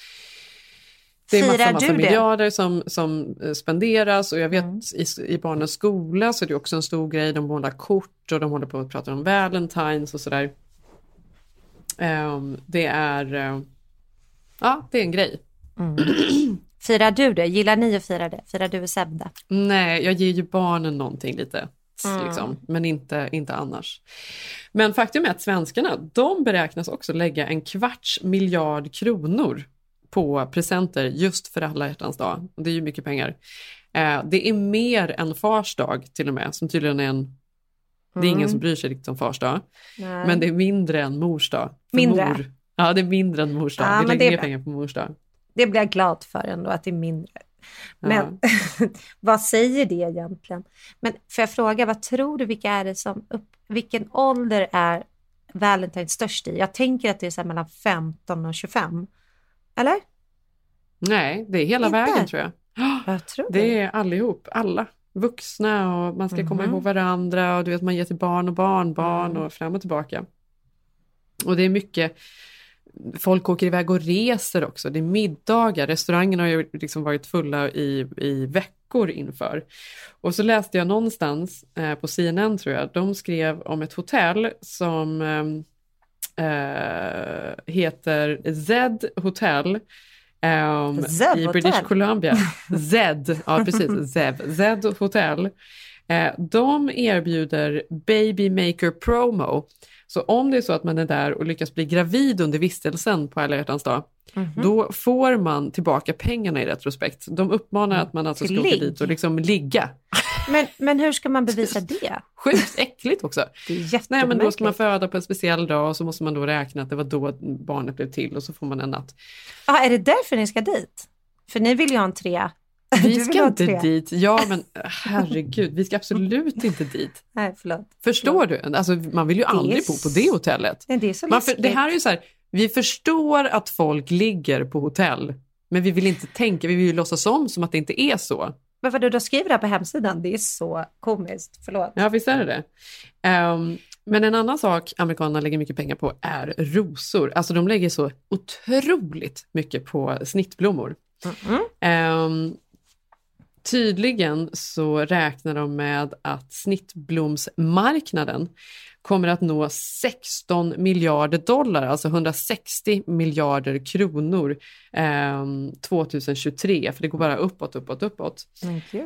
Det är Firar massa, massa miljarder som, som eh, spenderas och jag vet Mm. i, i barnens skola så är det också en stor grej. De målar kort och de håller på att prata om Valentines och sådär. Ehm, det är, eh, ja det är en grej. Firar du det? Gillar ni att fira det? Firar du och Seb det? Nej, jag ger ju barnen någonting lite. Mm. Liksom, men inte, inte annars. Men faktum är att svenskarna, de beräknas också lägga en kvarts miljard kronor på presenter just för alla hjärtans dag. Det är ju mycket pengar. Eh, det är mer än fars dag till och med, som tydligen är en... Det är ingen Mm. som bryr sig riktigt om fars dag. Nej. Men det är mindre än mors dag. Mindre? Mor, ja, det är mindre än mors dag. Ja, Vi lägger mer pengar på mors dag. Det blir jag glad för ändå, att det är mindre. Men vad säger det egentligen? Men får jag fråga, vad tror du, vilka är det som upp, vilken ålder är Valentine störst i? Jag tänker att det är så mellan 15 och 25. Eller? Nej, det är hela Inte? vägen tror jag. Jag tror Det är allihop, alla. Vuxna och man ska komma Mhm. ihåg varandra och du vet man ger till barn och barnbarn och fram och tillbaka. Och det är mycket, folk åker iväg och reser också, det är middagar, restaurangerna har ju liksom varit fulla i, i veckor inför. Och så läste jag någonstans eh, på CNN tror jag, de skrev om ett hotell som eh, eh, heter Z Hotel ehm, Zev i Hotel? British Columbia. Z, ja precis, Zev, Z Hotel. Eh, de erbjuder Baby Maker Promo. Så om det är så att man är där och lyckas bli gravid under vistelsen på alla hjärtans dag, Mhm. då får man tillbaka pengarna i retrospekt. De uppmanar att man alltså ska åka dit och liksom ligga. Men, men hur ska man bevisa det? Sjukt äckligt också. Det är Nej, men då ska man föda på en speciell dag och så måste man då räkna att det var då barnet blev till och så får man en natt. Ja, är det därför ni ska dit? För ni vill ju ha en trea. Vi ska inte tre. dit. Ja, men herregud, vi ska absolut inte dit. Nej, förlåt. Förstår du? Alltså, man vill ju är aldrig bo på det hotellet. Nej, det är så Man för, det här är ju så här, vi förstår att folk ligger på hotell, men vi vill inte tänka, vi vill ju låtsas om som att det inte är så. Men vadå, du skriver det här på hemsidan? Det är så komiskt. Förlåt. Ja, visst är det det. Ehm, men en annan sak amerikanerna lägger mycket pengar på är rosor. Alltså de lägger så otroligt mycket på snittblommor. Ehm, tydligen så räknar de med att snittblomsmarknaden kommer att nå 16 miljarder dollar, alltså 160 miljarder kronor ehm, 2023, för det går bara uppåt, uppåt, uppåt.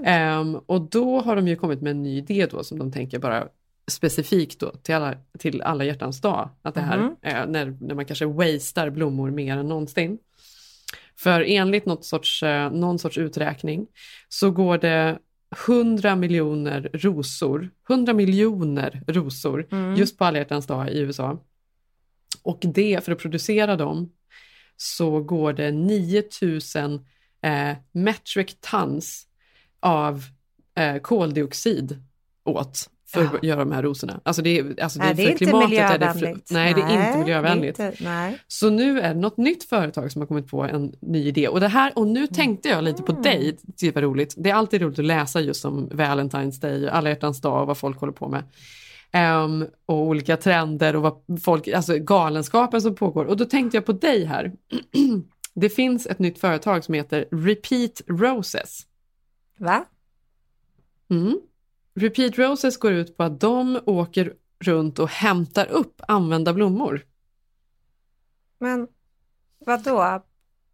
Ehm, och då har de ju kommit med en ny idé då som de tänker bara specifikt då till alla, till alla hjärtans dag. Att det här, Mhm. eh, när, när man kanske wastear blommor mer än någonsin. För enligt något sorts, eh, någon sorts uträkning så går det 100 miljoner rosor, 100 miljoner rosor Mm. just på alla hjärtans dag i USA. Och det, för att producera dem, så går det 9000 eh, metric tons av eh, koldioxid åt för att göra de här rosorna. Alltså det är, alltså det Nej, det är inte klimatet är det miljövänligt. nej, det är inte miljövänligt. inte- nej. Så nu är det något nytt företag som har kommit på en ny idé. Och, det här, och nu tänkte jag lite på dig, det var roligt. Det är alltid roligt att läsa just om Valentine's Day, alla hjärtans dag och vad folk håller på med. Ehm, och olika trender och vad folk, alltså galenskapen som pågår. Och då tänkte jag på dig här. det finns ett nytt företag som heter Repeat Roses. Va? Mm. Repeat Roses går ut på att de åker runt och hämtar upp använda blommor. Men vadå?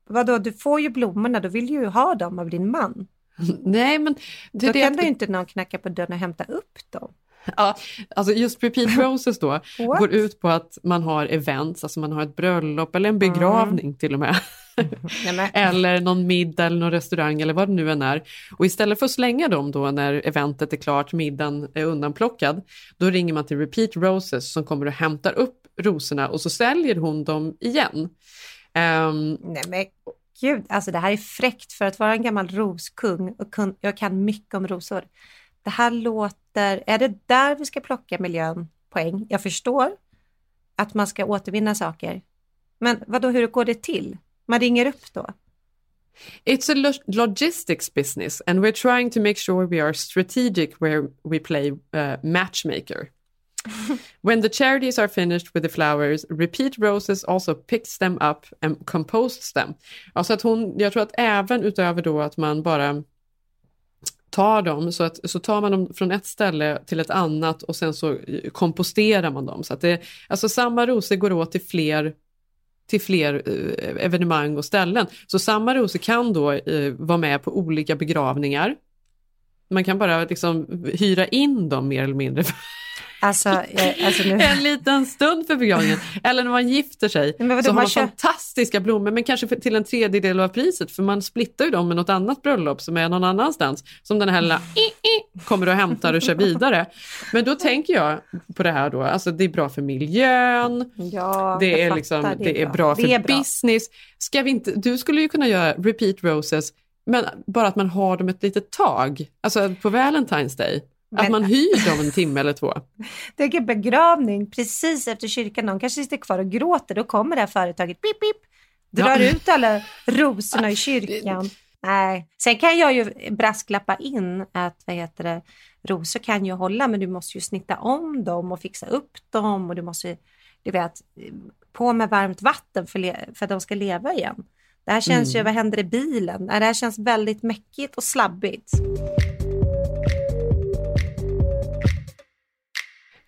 Vadå, du får ju blommorna, då vill du ju ha dem av din man. Nej, men... Det, då det, kan du inte någon knacka på dörren och hämta upp dem. Ja, alltså just repeat roses då går ut på att man har events, alltså man har ett bröllop eller en begravning mm. till och med. eller någon middag eller någon restaurang eller vad det nu än är. Och istället för att slänga dem då när eventet är klart, middagen är undanplockad, då ringer man till Repeat Roses som kommer och hämtar upp rosorna och så säljer hon dem igen. Um, Nej men gud, alltså det här är fräckt för att vara en gammal roskung och kun, jag kan mycket om rosor. Det här låter, är det där vi ska plocka miljöpoäng? Jag förstår att man ska återvinna saker. Men vad då, hur går det till? Man ringer upp då? It's a lo logistics business and we're trying to make sure we are strategic where we play uh, matchmaker. when the charities are finished with the flowers, Repeat Roses also picks them up and composts them. Alltså att hon, jag tror att även utöver då att man bara tar dem, så, att, så tar man dem från ett ställe till ett annat och sen så komposterar man dem. Så att det, alltså samma rosor går åt till fler till fler eh, evenemang och ställen. Så samma rosor kan då eh, vara med på olika begravningar. Man kan bara liksom hyra in dem mer eller mindre Alltså, jag, alltså nu... en liten stund för begravningen. Eller när man gifter sig vadå, så har man, kör... fantastiska blommor men kanske till en tredjedel av priset för man splittar ju dem med något annat bröllop som är någon annanstans. Som den här lilla kommer och hämtar och kör vidare. Men då tänker jag på det här då, alltså det är bra för miljön, ja, det, är liksom, det, är det är bra för är bra. business. Ska vi inte, du skulle ju kunna göra repeat roses men bara att man har dem ett litet tag, alltså på Valentine's Day. Men... Att man hyr dem en timme eller två. Det är begravning precis efter kyrkan. Någon kanske sitter kvar och gråter. Då kommer det här företaget, pip, pip, drar ja. ut alla rosorna i kyrkan. Nej, sen kan jag ju brasklappa in att vad heter det, rosor kan ju hålla, men du måste ju snitta om dem och fixa upp dem och du måste, du vet, på med varmt vatten för, för att de ska leva igen. Det här känns mm. ju, vad händer i bilen? Det här känns väldigt mäckigt och slabbigt.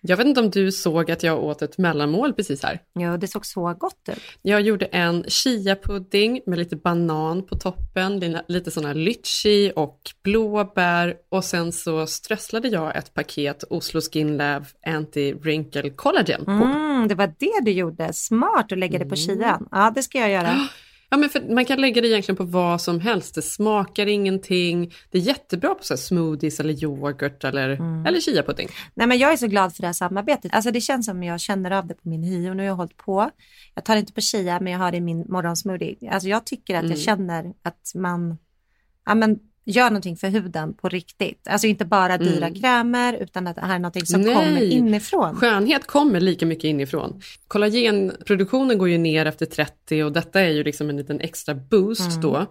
Jag vet inte om du såg att jag åt ett mellanmål precis här? Ja, det såg så gott ut. Jag gjorde en chia-pudding med lite banan på toppen, lite sådana litchi och blåbär och sen så strösslade jag ett paket Oslo Skin Lab Anti-Wrinkle Collagen på. Mm, det var det du gjorde, smart att lägga det på mm. chian. Ja, det ska jag göra. Ja, men man kan lägga det egentligen på vad som helst. Det smakar ingenting. Det är jättebra på så smoothies eller yoghurt eller, mm. eller chiapudding. Nej, men jag är så glad för det här samarbetet. Alltså, det känns som jag känner av det på min hy och nu har jag hållit på. Jag tar inte på chia men jag har det i min morgonsmoothie. Alltså, jag tycker att mm. jag känner att man ja, men gör någonting för huden på riktigt. Alltså inte bara dyra mm. krämer utan att det här är någonting som Nej. kommer inifrån. Skönhet kommer lika mycket inifrån. Kollagenproduktionen går ju ner efter 30 och detta är ju liksom en liten extra boost mm. då.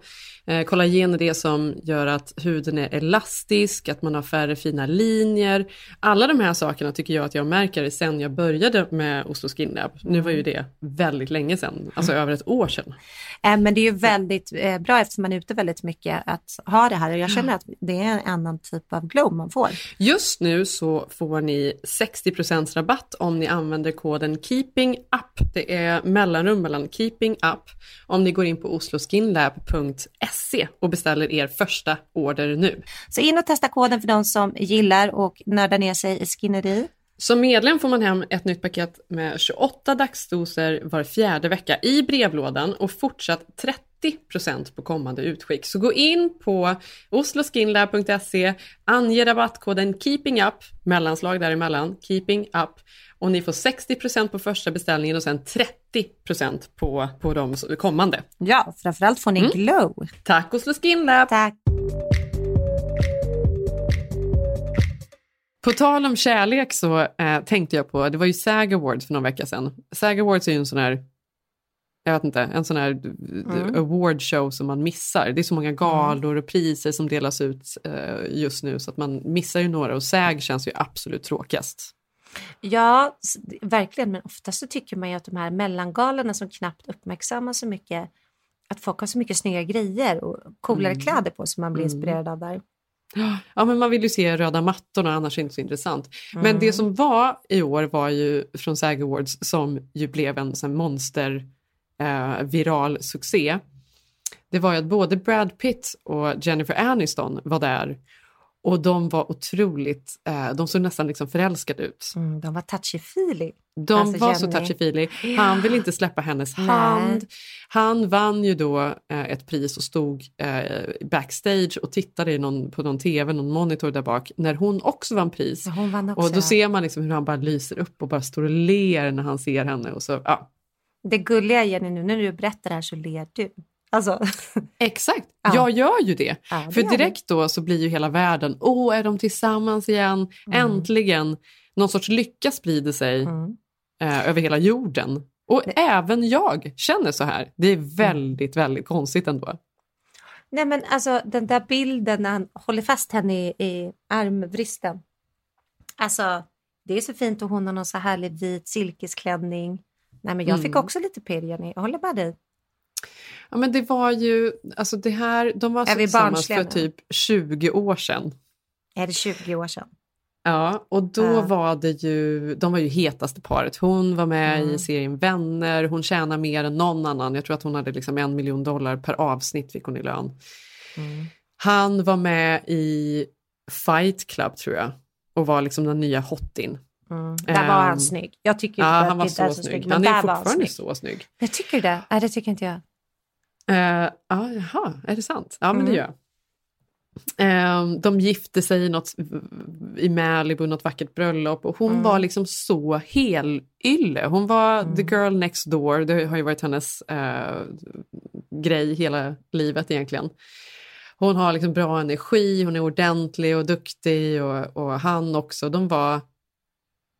Eh, kollagen är det som gör att huden är elastisk, att man har färre fina linjer. Alla de här sakerna tycker jag att jag märker sen jag började med Oslo Skin Lab. Nu var ju mm. det väldigt länge sedan, alltså mm. över ett år sedan. Eh, men det är ju väldigt eh, bra eftersom man är ute väldigt mycket att ha det här och jag känner att det är en annan typ av glow man får. Just nu så får ni 60 rabatt om ni använder koden Keeping Up. Det är mellanrum mellan Keeping Up om ni går in på osloskinlab.se och beställer er första order nu. Så in och testa koden för de som gillar och nördar ner sig i skinneri. Som medlem får man hem ett nytt paket med 28 dagsdoser var fjärde vecka i brevlådan och fortsatt 30 på kommande utskick. Så gå in på osloskinlab.se, ange rabattkoden KEEPINGUP, mellanslag däremellan, KEEPING UP och ni får 60% på första beställningen och sen 30 på, på de kommande. Ja, framförallt får ni mm. glow. Tack Oslo Skin Lab. Tack. På tal om kärlek så eh, tänkte jag på, det var ju SAG Awards för någon vecka sedan. SAG Awards är ju en sån här, jag vet inte, en sån här mm. award show som man missar. Det är så många galor och priser som delas ut eh, just nu så att man missar ju några och SAG känns ju absolut tråkigast. Ja, verkligen. Men oftast så tycker man ju att de här mellangalorna som knappt uppmärksammas så mycket, att folk har så mycket snygga grejer och coolare mm. kläder på som man blir mm. inspirerad av där. Ja, men man vill ju se röda mattorna, annars är det inte så intressant. Mm. Men det som var i år var ju från SAG Awards som ju blev en sån monster eh, viral succé, det var ju att både Brad Pitt och Jennifer Aniston var där och de var otroligt, eh, de såg nästan liksom förälskade ut. Mm, de var touchy-feely. De Alltså, var så Jenny. touchy-feely. Han vill inte släppa hennes Nej. hand. Han vann ju då eh, ett pris och stod eh, backstage och tittade någon, på någon tv, någon monitor där bak, när hon också vann pris. Ja, vann också. Och då ser man liksom hur han bara lyser upp och bara står och ler när han ser henne. Och så, ja. Det gulliga Jenny, nu när du berättar det här så ler du. Alltså, Exakt, Ja. jag gör ju det. Ja, det För direkt då så blir ju hela världen, åh är de tillsammans igen? Mm. Äntligen! Någon sorts lycka sprider sig Mm. eh, över hela jorden. Och även jag känner så här. Det är väldigt, väldigt konstigt ändå. nej men alltså den där bilden när han håller fast henne i, i armvristen. Alltså, det är så fint och hon har någon så härlig vit silkesklänning. Nej men jag fick Mm. också lite pirr Jenny, jag håller med dig. Ja, men det var ju, alltså det här, de var vi tillsammans för nu? typ 20 år sedan. Är det 20 år sedan? Ja, och då Ja. var det ju, de var ju hetaste paret. Hon var med Mm. i serien Vänner, hon tjänar mer än någon annan. Jag tror att hon hade liksom en miljon dollar per avsnitt fick hon i lön. Mm. Han var med i Fight Club tror jag och var liksom den nya hotin. Mm. Där var han Ehm, snygg. Jag tycker Ja, inte att han var så så snygg. men Han är fortfarande så snygg. Jag tycker det. Nej, det tycker inte jag. Uh, ja, jaha, är det sant? Ja, men det Mm. gör jag. Ehm, de gifte sig i, något, i Malibu, något vackert bröllop och hon Mm. var liksom så helylle. Hon var the girl next door, det har ju varit hennes eh, grej hela livet egentligen. Hon har liksom bra energi, hon är ordentlig och duktig och, och han också. De var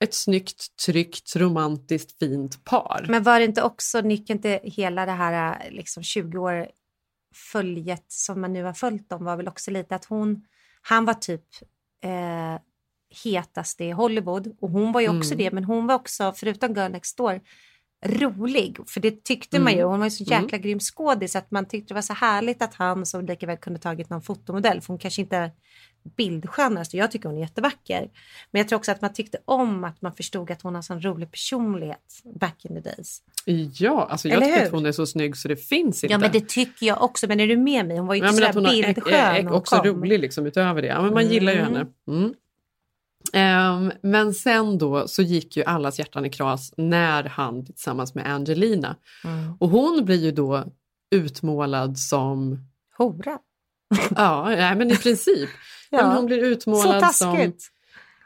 ett snyggt, tryggt, romantiskt, fint par. Men var det inte också, Nick, inte hela det här liksom 20 år följet som man nu har följt dem var väl också lite att hon, han var typ eh, hetast i Hollywood och hon var ju också Mm. det, men hon var också, förutom Girl Next Door, rolig. För det tyckte man ju, Mm. hon var ju så jäkla grym skådis att man tyckte det var så härligt att han så lika väl kunde tagit någon fotomodell, för hon kanske inte är bildskönast och jag tycker hon är jättevacker. Men jag tror också att man tyckte om att man förstod att hon har sån rolig personlighet back in the days. Ja, alltså jag Eller tycker hur? att hon är så snygg så det finns inte. Ja men det tycker jag också, men är du med mig? Hon var ju Ja, inte att så bildskön är, är hon också kom. rolig liksom utöver det. Ja, men man gillar ju Mm. henne. Mm. Ehm, men sen då så gick ju allas hjärtan i kras när han tillsammans med Angelina. Mm. Och hon blir ju då utmålad som... Hora. Ja, nej, men i princip. Ja. men hon blir utmålad som,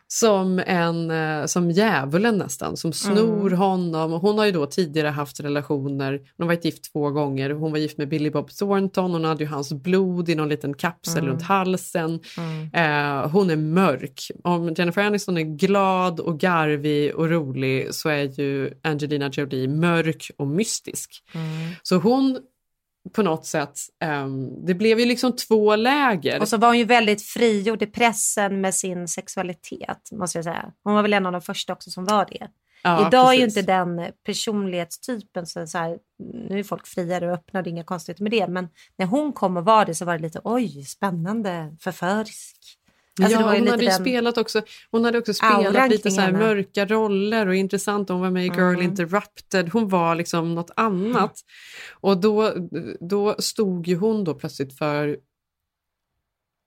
som, en, eh, som djävulen nästan, som snor Mm. honom. Hon har ju då tidigare haft relationer, hon har varit gift två gånger. Hon var gift med Billy Bob Thornton, hon hade ju hans blod i någon liten kapsel Mm. runt halsen. Mm. Eh, hon är mörk. Om Jennifer Aniston är glad och garvig och rolig så är ju Angelina Jolie mörk och mystisk. Mm. Så hon på något sätt, ehm, det blev ju liksom två läger. Och så var hon ju väldigt frigjord i pressen med sin sexualitet, måste jag säga. Hon var väl en av de första också som var det. Ja, Idag är ju precis. inte den personlighetstypen så, så här, nu är folk friare och öppna, det är inga konstigheter med det. Men när hon kom och var det så var det lite, oj, spännande, förförisk. Alltså, ja, hon hade ju den- spelat också, hon hade också spelat lite så mörka roller och intressant. Hon var med i Girl Mm. Interrupted. Hon var liksom något annat. Och då, då stod ju hon då plötsligt för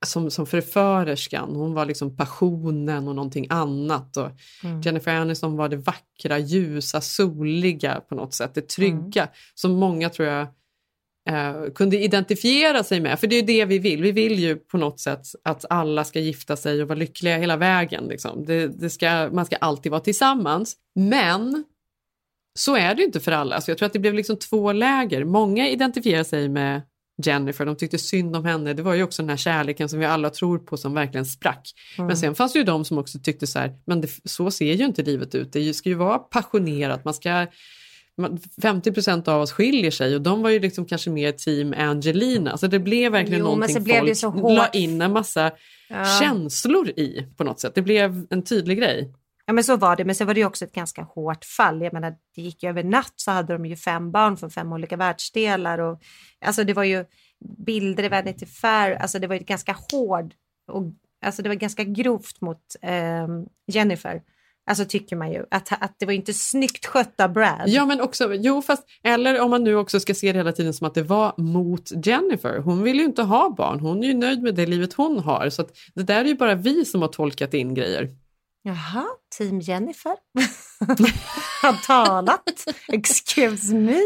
som, som förförerskan. Hon var liksom passionen och någonting annat. Och Mm. Jennifer Aniston var det vackra, ljusa, soliga på något sätt. Det trygga Mm. som många tror jag eh, kunde identifiera sig med. För det är ju det vi vill. Vi vill ju på något sätt att alla ska gifta sig och vara lyckliga hela vägen. Liksom. Det, det ska, man ska alltid vara tillsammans. Men så är det ju inte för alla. Så jag tror att det blev liksom två läger. Många identifierar sig med Jennifer, de tyckte synd om henne. Det var ju också den här kärleken som vi alla tror på som verkligen sprack. Mm. Men sen fanns det ju de som också tyckte så här, men det, så ser ju inte livet ut. Det ska ju vara passionerat, man ska man- 50% av oss skiljer sig och de var ju liksom kanske mer team Angelina. Så det blev verkligen Jo, någonting så blev folk la in en massa Ja. känslor i på något sätt. Det blev en tydlig grej. Ja men så var det, men sen var det också ett ganska hårt fall. Jag menar, det gick ju över natt så hade de ju fem barn från fem olika världsdelar och alltså det var ju bilder i Vanity Fair, alltså det var ju ganska hård och alltså det var ganska grovt mot ehm, Jennifer. Alltså tycker man ju. Att, att det var inte snyggt skött av Brad. Ja, men också, jo, fast, eller om man nu också ska se det hela tiden som att det var mot Jennifer. Hon vill ju inte ha barn, hon är ju nöjd med det livet hon har. Så att det där är ju bara vi som har tolkat in grejer. Jaha, team Jennifer har talat. Excuse me.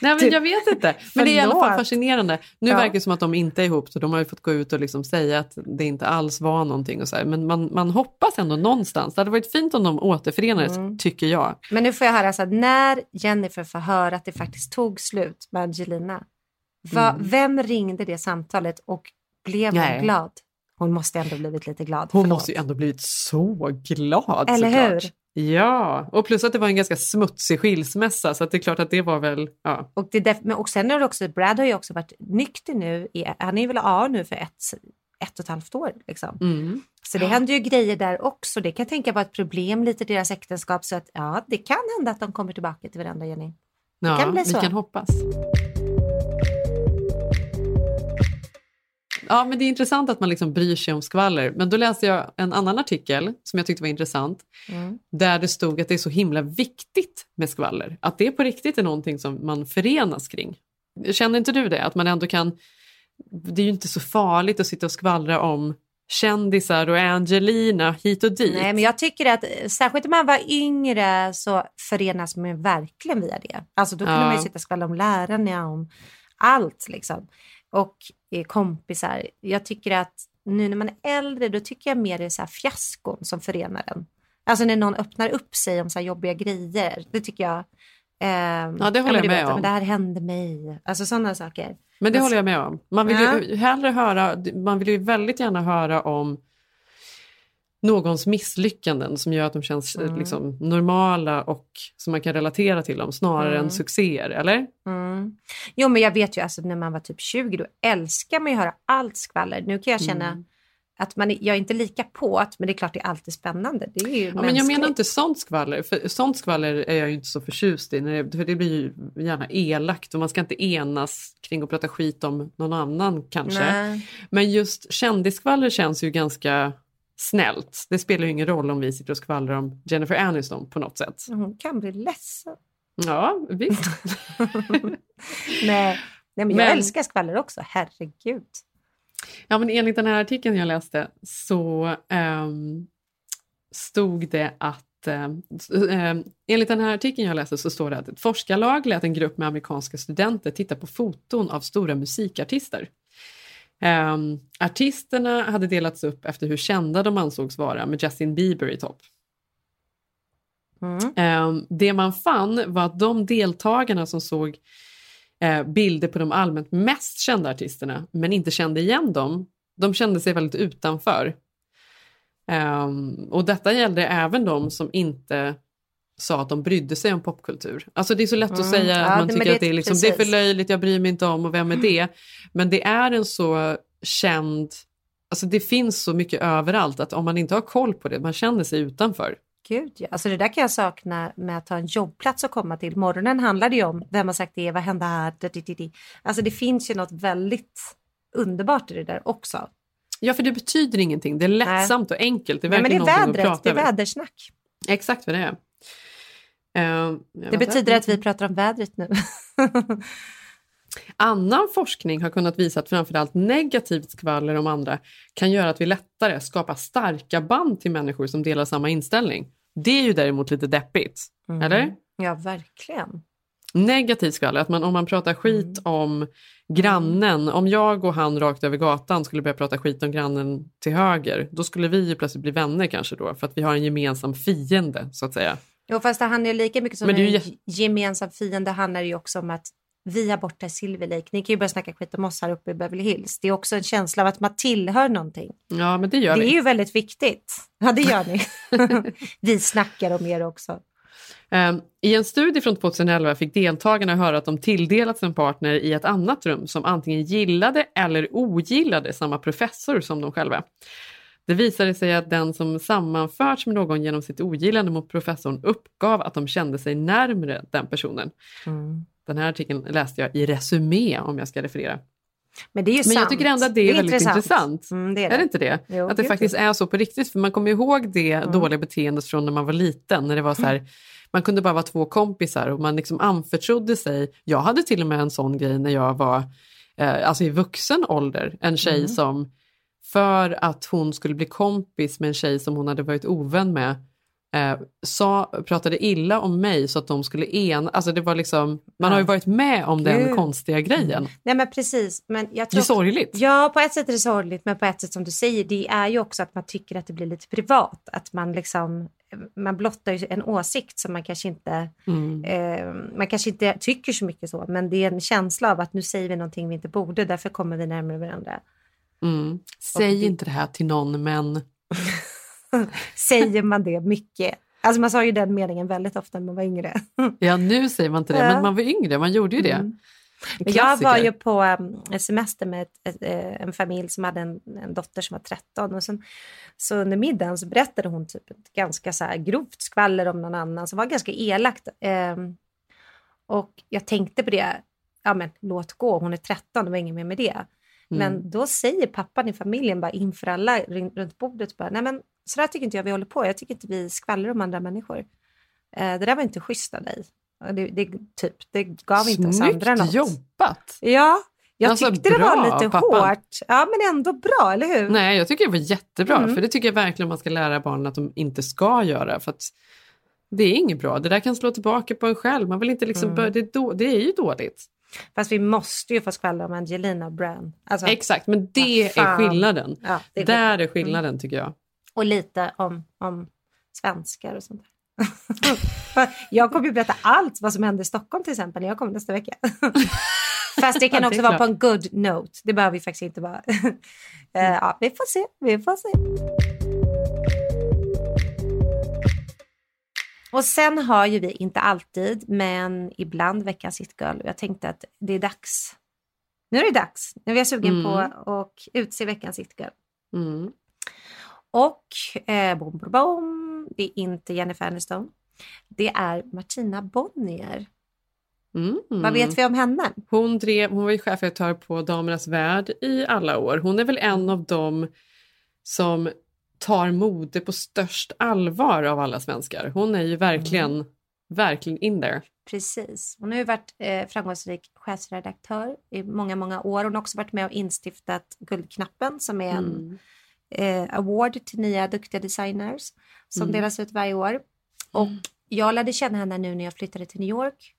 Nej, men jag vet inte. Men det är i alla fall fascinerande. Nu Ja. verkar det som att de inte är ihop, så de har ju fått gå ut och liksom säga att det inte alls var någonting. Och så här. Men man, man hoppas ändå någonstans. Det hade varit fint om de återförenades, Mm. tycker jag. Men nu får jag höra så att när Jennifer får höra att det faktiskt tog slut med Angelina. Va, Mm. Vem ringde det samtalet och blev Nej. hon glad? Hon måste ändå blivit lite glad. Hon förlåt. måste ju ändå blivit så glad Eller såklart. hur? Ja, och plus att det var en ganska smutsig skilsmässa så att det är klart att det var väl, ja. Och, det def- men och sen har det också, Brad har ju också varit nykter nu, i, han är väl A nu för ett, ett och ett halvt år. Liksom. Mm. Så det händer ju grejer där också. Det kan jag tänka vara ett problem lite i deras äktenskap. Så att ja, det kan hända att de kommer tillbaka till varandra, Jenny. Det ja kan bli vi så. kan hoppas. Ja, men det är intressant att man liksom bryr sig om skvaller. Men då läste jag en annan artikel som jag tyckte var intressant. Mm. Där det stod att det är så himla viktigt med skvaller. Att det på riktigt är någonting som man förenas kring. Känner inte du det? Att man ändå kan... Det är ju inte så farligt att sitta och skvallra om kändisar och Angelina hit och dit. Nej, men jag tycker att särskilt när man var yngre så förenas man verkligen via det. Alltså då kunde Ja. man ju sitta och skvallra om lärarna, om allt liksom. Och eh, kompisar. Jag tycker att nu när man är äldre då tycker jag mer det är så här fiaskon som förenar en. Alltså när någon öppnar upp sig om så här jobbiga grejer. Det tycker jag. ehm, Ja, det håller jag med vet, om. Men det här hände mig. Alltså sådana saker. Men det Men- håller jag med om. Man vill Ja. ju hellre höra, man vill ju väldigt gärna höra om någons misslyckanden som gör att de känns eh, Mm. liksom, normala och som man kan relatera till dem snarare Mm. än succéer, eller? Mm. Jo, men jag vet ju alltså när man var typ 20 då älskar man ju att höra allt skvaller. Nu kan jag känna Mm. att man, jag är inte lika på att, men det är klart det är alltid spännande. Det är ju Ja, men jag menar inte sånt skvaller, för sånt skvaller är jag ju inte så förtjust i, när det- för det blir ju gärna elakt och man ska inte enas kring att prata skit om någon annan kanske. Nej. Men just kändisskvaller känns ju ganska snällt. Det spelar ju ingen roll om vi sitter och skvallrar om Jennifer Aniston på något sätt. Hon kan bli ledsen. Ja, visst. Nej, nej men jag Men- älskar skvaller också, herregud. Ja, men enligt den här artikeln jag läste så ehm, stod det att ehm, ehm, enligt den här artikeln jag läste så står det att ett forskarlag lät en grupp med amerikanska studenter titta på foton av stora musikartister. Ehm, artisterna hade delats upp efter hur kända de ansågs vara med Justin Bieber i topp. Mm. Ehm, det man fann var att de deltagarna som såg eh, bilder på de allmänt mest kända artisterna men inte kände igen dem, de kände sig väldigt utanför. Ehm, och detta gällde även de som inte sa att de brydde sig om popkultur. Alltså det är så lätt att Mm. säga Ja, att man det- men tycker det- att det är, liksom, det är för löjligt, jag bryr mig inte om och vem är det? Men det är en så känd, alltså det finns så mycket överallt att om man inte har koll på det, man känner sig utanför. Gud, ja. Alltså det där kan jag sakna med att ha en jobbplats att komma till. Morgonen handlade ju om vem har sagt det, vad hände här? Alltså det finns ju något väldigt underbart i det där också. Ja, för det betyder ingenting. Det är lättsamt och enkelt. Det är Nej, men det är att vädret, det är över. vädersnack. Exakt vad det är. Ja, Det betyder att vi pratar om vädret nu. Annan forskning har kunnat visa att framförallt negativt skvaller om andra kan göra att vi lättare skapar starka band till människor som delar samma inställning. Det är ju däremot lite deppigt, Mm. eller? Ja, verkligen. Negativt skvaller, att man, om man pratar skit om grannen, om jag och han rakt över gatan skulle börja prata skit om grannen till höger, då skulle vi ju plötsligt bli vänner kanske då, för att vi har en gemensam fiende, så att säga. Jo, fast det handlar ju lika mycket som Men det en ju ge- gemensam fiende handlar det ju också om att vi är borta i Silver Lake. Ni kan ju börja snacka skit om oss här uppe i Beverly Hills. Det är också en känsla av att man tillhör någonting. Ja, men det gör det vi. är ju väldigt viktigt. Ja, det gör ni. vi snackar om er också. Ehm, I en studie från 2011 fick deltagarna höra att de tilldelats en partner i ett annat rum som antingen gillade eller ogillade samma professor som de själva. Det visade sig att den som sammanförts med någon genom sitt ogillande mot professorn uppgav att de kände sig närmre den personen. Den här artikeln läste jag i Resumé om jag ska referera. Men det är ju Men jag sant. tycker ändå att det är, väldigt intressant. Mm, det är, är, det. inte det? Jo, att det faktiskt är så på riktigt. För man kommer ihåg det dåliga beteendet från när man var liten. När det var så här, man kunde bara vara två kompisar och man liksom anförtrodde sig. Jag hade till och med en sån grej när jag var eh, alltså i vuxen ålder. En tjej Mm. som för att hon skulle bli kompis med en tjej som hon hade varit ovän med eh, sa, pratade illa om mig så att de skulle ena. Alltså det var liksom, man har ju Ja. varit med om den Gud. konstiga grejen. Nej men precis. Men jag Det är tror sorgligt. Ja, på ett sätt är det sorgligt, men på ett sätt som du säger, det är ju också att man tycker att det blir lite privat. Att man liksom, man blottar ju en åsikt som man kanske inte, Mm. eh, man kanske inte tycker så mycket så, men det är en känsla av att nu säger vi någonting vi inte borde, därför kommer vi närmare varandra. Mm. Säg inte det här till någon men... Säger man det mycket? Alltså man sa ju den meningen väldigt ofta när man var yngre. Ja nu säger man inte det, men man var yngre, man gjorde ju det. Mm. Jag var ju på um, en semester med ett, ett, eh, en familj som hade en, en dotter som var 13 och sen, så under middagen så berättade hon typ ett ganska så grovt skvaller om någon annan som var ganska elakt. Ehm, och jag tänkte på det, ja men låt gå, hon är 13, det var inget mer med det. Men Mm. då säger pappan i familjen bara inför alla runt bordet bara, nej men så där tycker inte jag vi håller på, jag tycker inte vi skvallrar om andra människor. Eh, det där var inte schysst av dig. Det, det, typ, det gav inte oss andra något. Snyggt jobbat! Ja, jag Alltså, tyckte det var lite pappan. hårt. Ja, men ändå bra, eller hur? Nej, jag tycker det var jättebra, Mm. för det tycker jag verkligen man ska lära barnen att de inte ska göra. För det är inget bra, det där kan slå tillbaka på en själv. Man vill inte liksom Mm. börja, det, är då, det är ju dåligt. Fast vi måste ju få skvallra om Angelina och Bran. Alltså, Exakt, men det fan. är skillnaden. Ja, det är Där det. är skillnaden tycker jag. Och lite om, om svenskar och sånt där. jag kommer ju berätta allt vad som hände i Stockholm till exempel när jag kommer nästa vecka. Fast det kan Det också vara på en good note. Det behöver vi faktiskt inte vara. Eh, ja, vi får se. Vi får se. Och sen har ju vi, inte alltid, men ibland veckans hitgirl. Och jag tänkte att det är dags. Nu är det dags. Nu är jag sugen Mm. på att utse veckans hitgirl. Mm. Och eh, bom, bom, bom, det är inte Jennifer Aniston. Det är Martina Bonnier. Mm. Vad vet vi om henne? Hon, drev, hon var ju chefredaktör på Damernas Värld i alla år. Hon är väl en av dem som tar mode på störst allvar av alla svenskar. Hon är ju verkligen, Mm. verkligen in there. Precis. Hon har ju varit eh, framgångsrik chefsredaktör i många, många år. Hon har också varit med och instiftat Guldknappen som är en Mm. eh, award till nya duktiga designers som Mm. delas ut varje år. Och jag lärde känna henne nu när jag flyttade till New York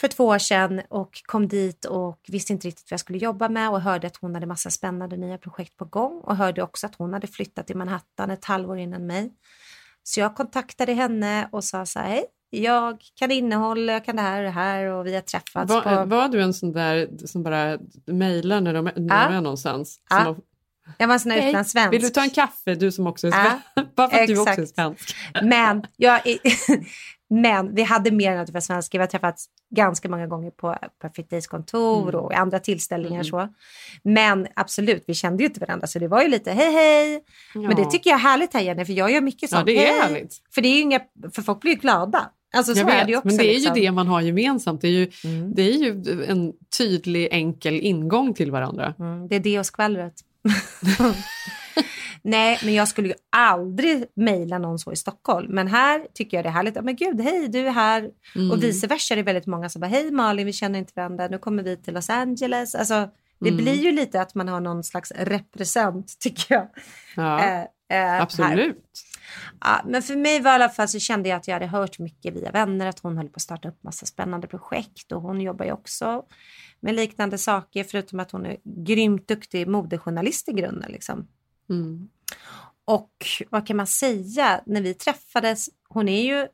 för två år sedan och kom dit och visste inte riktigt vad jag skulle jobba med och hörde att hon hade massa spännande nya projekt på gång och hörde också att hon hade flyttat till Manhattan ett halvår innan mig. Så jag kontaktade henne och sa så här, hej, jag kan innehåll, jag kan det här och det här och vi har träffats Var, på... var du en sån där som bara mejlar när de, när Ja. de är någonstans? Ja. Som har- Jag var en sån Hej, utlandssvensk. Vill du ta en kaffe, du som också är Ja, svensk? Bara för att du också är exakt. svensk. Men, jag, men vi hade mer än att vi var svenskar. Vi har träffats ganska många gånger på Perfect Days kontor Mm. och andra tillställningar. Mm. så. Men absolut, vi kände ju inte varandra så det var ju lite hej hej. Men det Ja. tycker jag är härligt här Jenny, för jag gör mycket Ja, sånt. det är hej. härligt. För det är ju inga, för folk blir ju glada. Alltså så Jag vet, det också. men det är liksom. ju det man har gemensamt. Det är ju, det är ju en tydlig, enkel ingång till varandra. Mm, det är det och skvallret. Nej, men jag skulle ju aldrig mejla någon så i Stockholm. Men här tycker jag det är härligt. Men gud, hej, du är här. Mm. Och vice versa är det väldigt många som bara, hej Malin, vi känner inte varandra, nu kommer vi till Los Angeles. Alltså, det Mm. blir ju lite att man har någon slags represent, tycker jag. Ja, Eh, eh, absolut. Ja, men för mig var i alla fall så kände jag att jag hade hört mycket via vänner att hon höll på att starta upp massa spännande projekt och hon jobbar ju också med liknande saker förutom att hon är grymt duktig modejournalist i grunden. Liksom. Mm. Och vad kan man säga, när vi träffades, hon är ju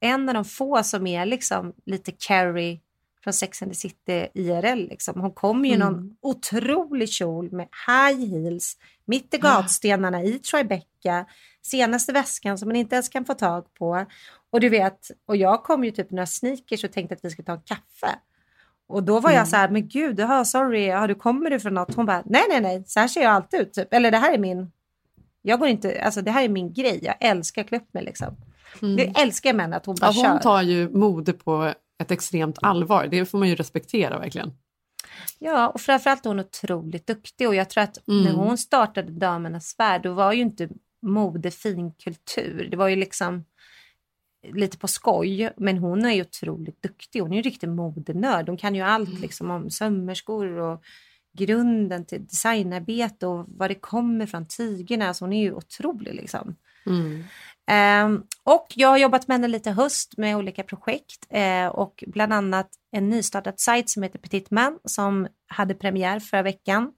en av de få som är liksom lite Carrie från Sex and the City IRL. Liksom. Hon kom ju i någon Mm. otrolig kjol med high heels mitt i gatstenarna i Tribeca. Senaste väskan som man inte ens kan få tag på. Och du vet, och jag kom ju typ några sneakers och tänkte att vi skulle ta en kaffe. Och då var jag Mm. så här, men gud, ja, sorry, ja, du kommer du från något? Hon bara, nej, nej, nej, så här ser jag alltid ut. Typ. Eller det här är min, jag går inte, alltså det här är min grej, jag älskar klä upp mig liksom. Mm. Det älskar henne, att hon bara Ja, kör. hon tar ju mode på ett extremt allvar. Det får man ju respektera verkligen. Ja, och framförallt är hon otroligt duktig och jag tror att Mm. när hon startade Damernas Värld då var ju inte mode fin kultur. Det var ju liksom lite på skoj, men hon är ju otroligt duktig. Hon är ju riktig modenörd. Hon kan ju allt Mm. liksom om sömmerskor och grunden till designarbete och var det kommer från tygerna. Alltså hon är ju otrolig liksom. Mm. Ehm, och jag har jobbat med henne lite höst med olika projekt eh, och bland annat en nystartad sajt som heter Petit Man som hade premiär förra veckan.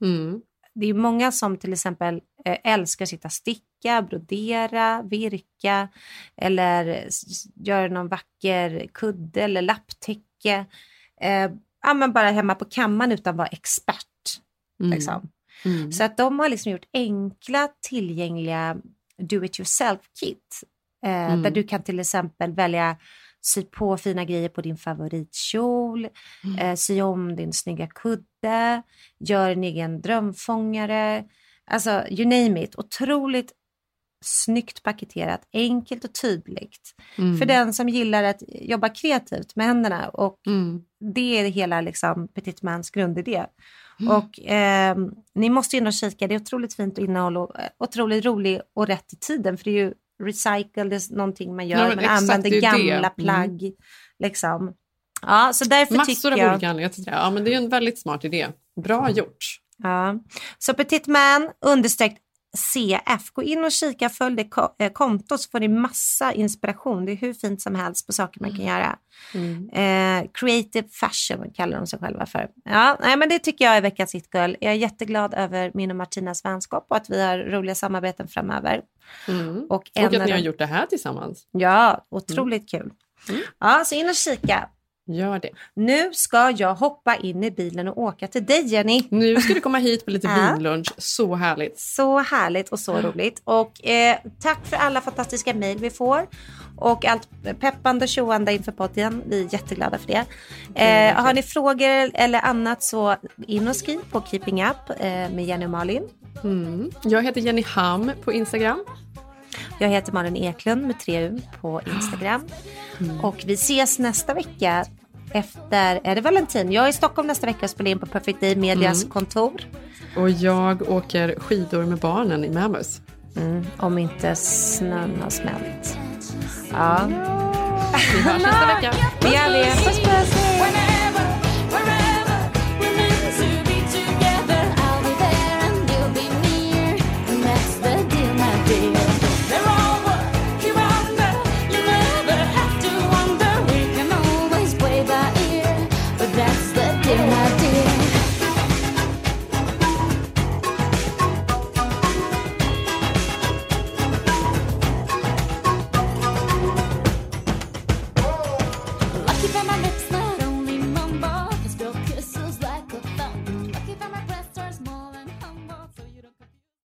Mm. Det är många som till exempel eh, älskar att sitta sticka, brodera, virka eller göra någon vacker kudde eller lapptäcke. Eh, ja, men bara hemma på kammaren utan att vara expert. Mm. Liksom. Mm. Så att de har liksom gjort enkla tillgängliga do it yourself kit. Eh, Mm. Där du kan till exempel välja sy på fina grejer på din favoritkjol, Mm. eh, sy om din snygga kudde, gör en egen drömfångare. Alltså you name it. Otroligt snyggt paketerat, enkelt och tydligt. Mm. För den som gillar att jobba kreativt med händerna och Mm. det är hela liksom, Petit Mans grundidé. Mm. Och eh, ni måste in och kika, det är otroligt fint innehåll och eh, otroligt rolig och rätt i tiden för det är ju recycle, det är någonting man gör, men man exakt, använder är det. gamla Mm. plagg. Liksom. Ja, så därför Massor tycker av jag... olika anledningar till det. Ja, men det är en väldigt smart idé. Bra gjort. Ja. Så Petit Man understreck CF. Gå in och kika, följ det eh, kontot så får ni massa inspiration. Det är hur fint som helst på saker man kan göra. Mm. Eh, creative fashion kallar de sig själva för. Ja, nej, men det tycker jag är veckans hitgirl. Jag är jätteglad över min och Martinas vänskap och att vi har roliga samarbeten framöver. Mm. Och, Och att ni har gjort det här tillsammans. Ja, otroligt kul. Mm. Ja, så in och kika. Gör det. Nu ska jag hoppa in i bilen och åka till dig Jenny. Nu ska du komma hit på lite vinlunch. Så härligt. Så härligt och så roligt. Och eh, tack för alla fantastiska mejl vi får. Och allt peppande och tjoande inför podden. Vi är jätteglada för det. Eh, har ni frågor eller annat så in och skriv på Keeping Up eh, med Jenny och Malin. Mm. Jag heter Jenny Ham på Instagram. Jag heter Malin Eklund med tre U på Instagram. Och vi ses nästa vecka efter, är det Valentin? Jag är i Stockholm nästa vecka och spelar in på Perfect Day Medias Mm. kontor. Och jag åker skidor med barnen i Mammoth. Mm, om inte snön har smält. Ja. Vi hörs nästa vecka. Det gör vi. Puss puss.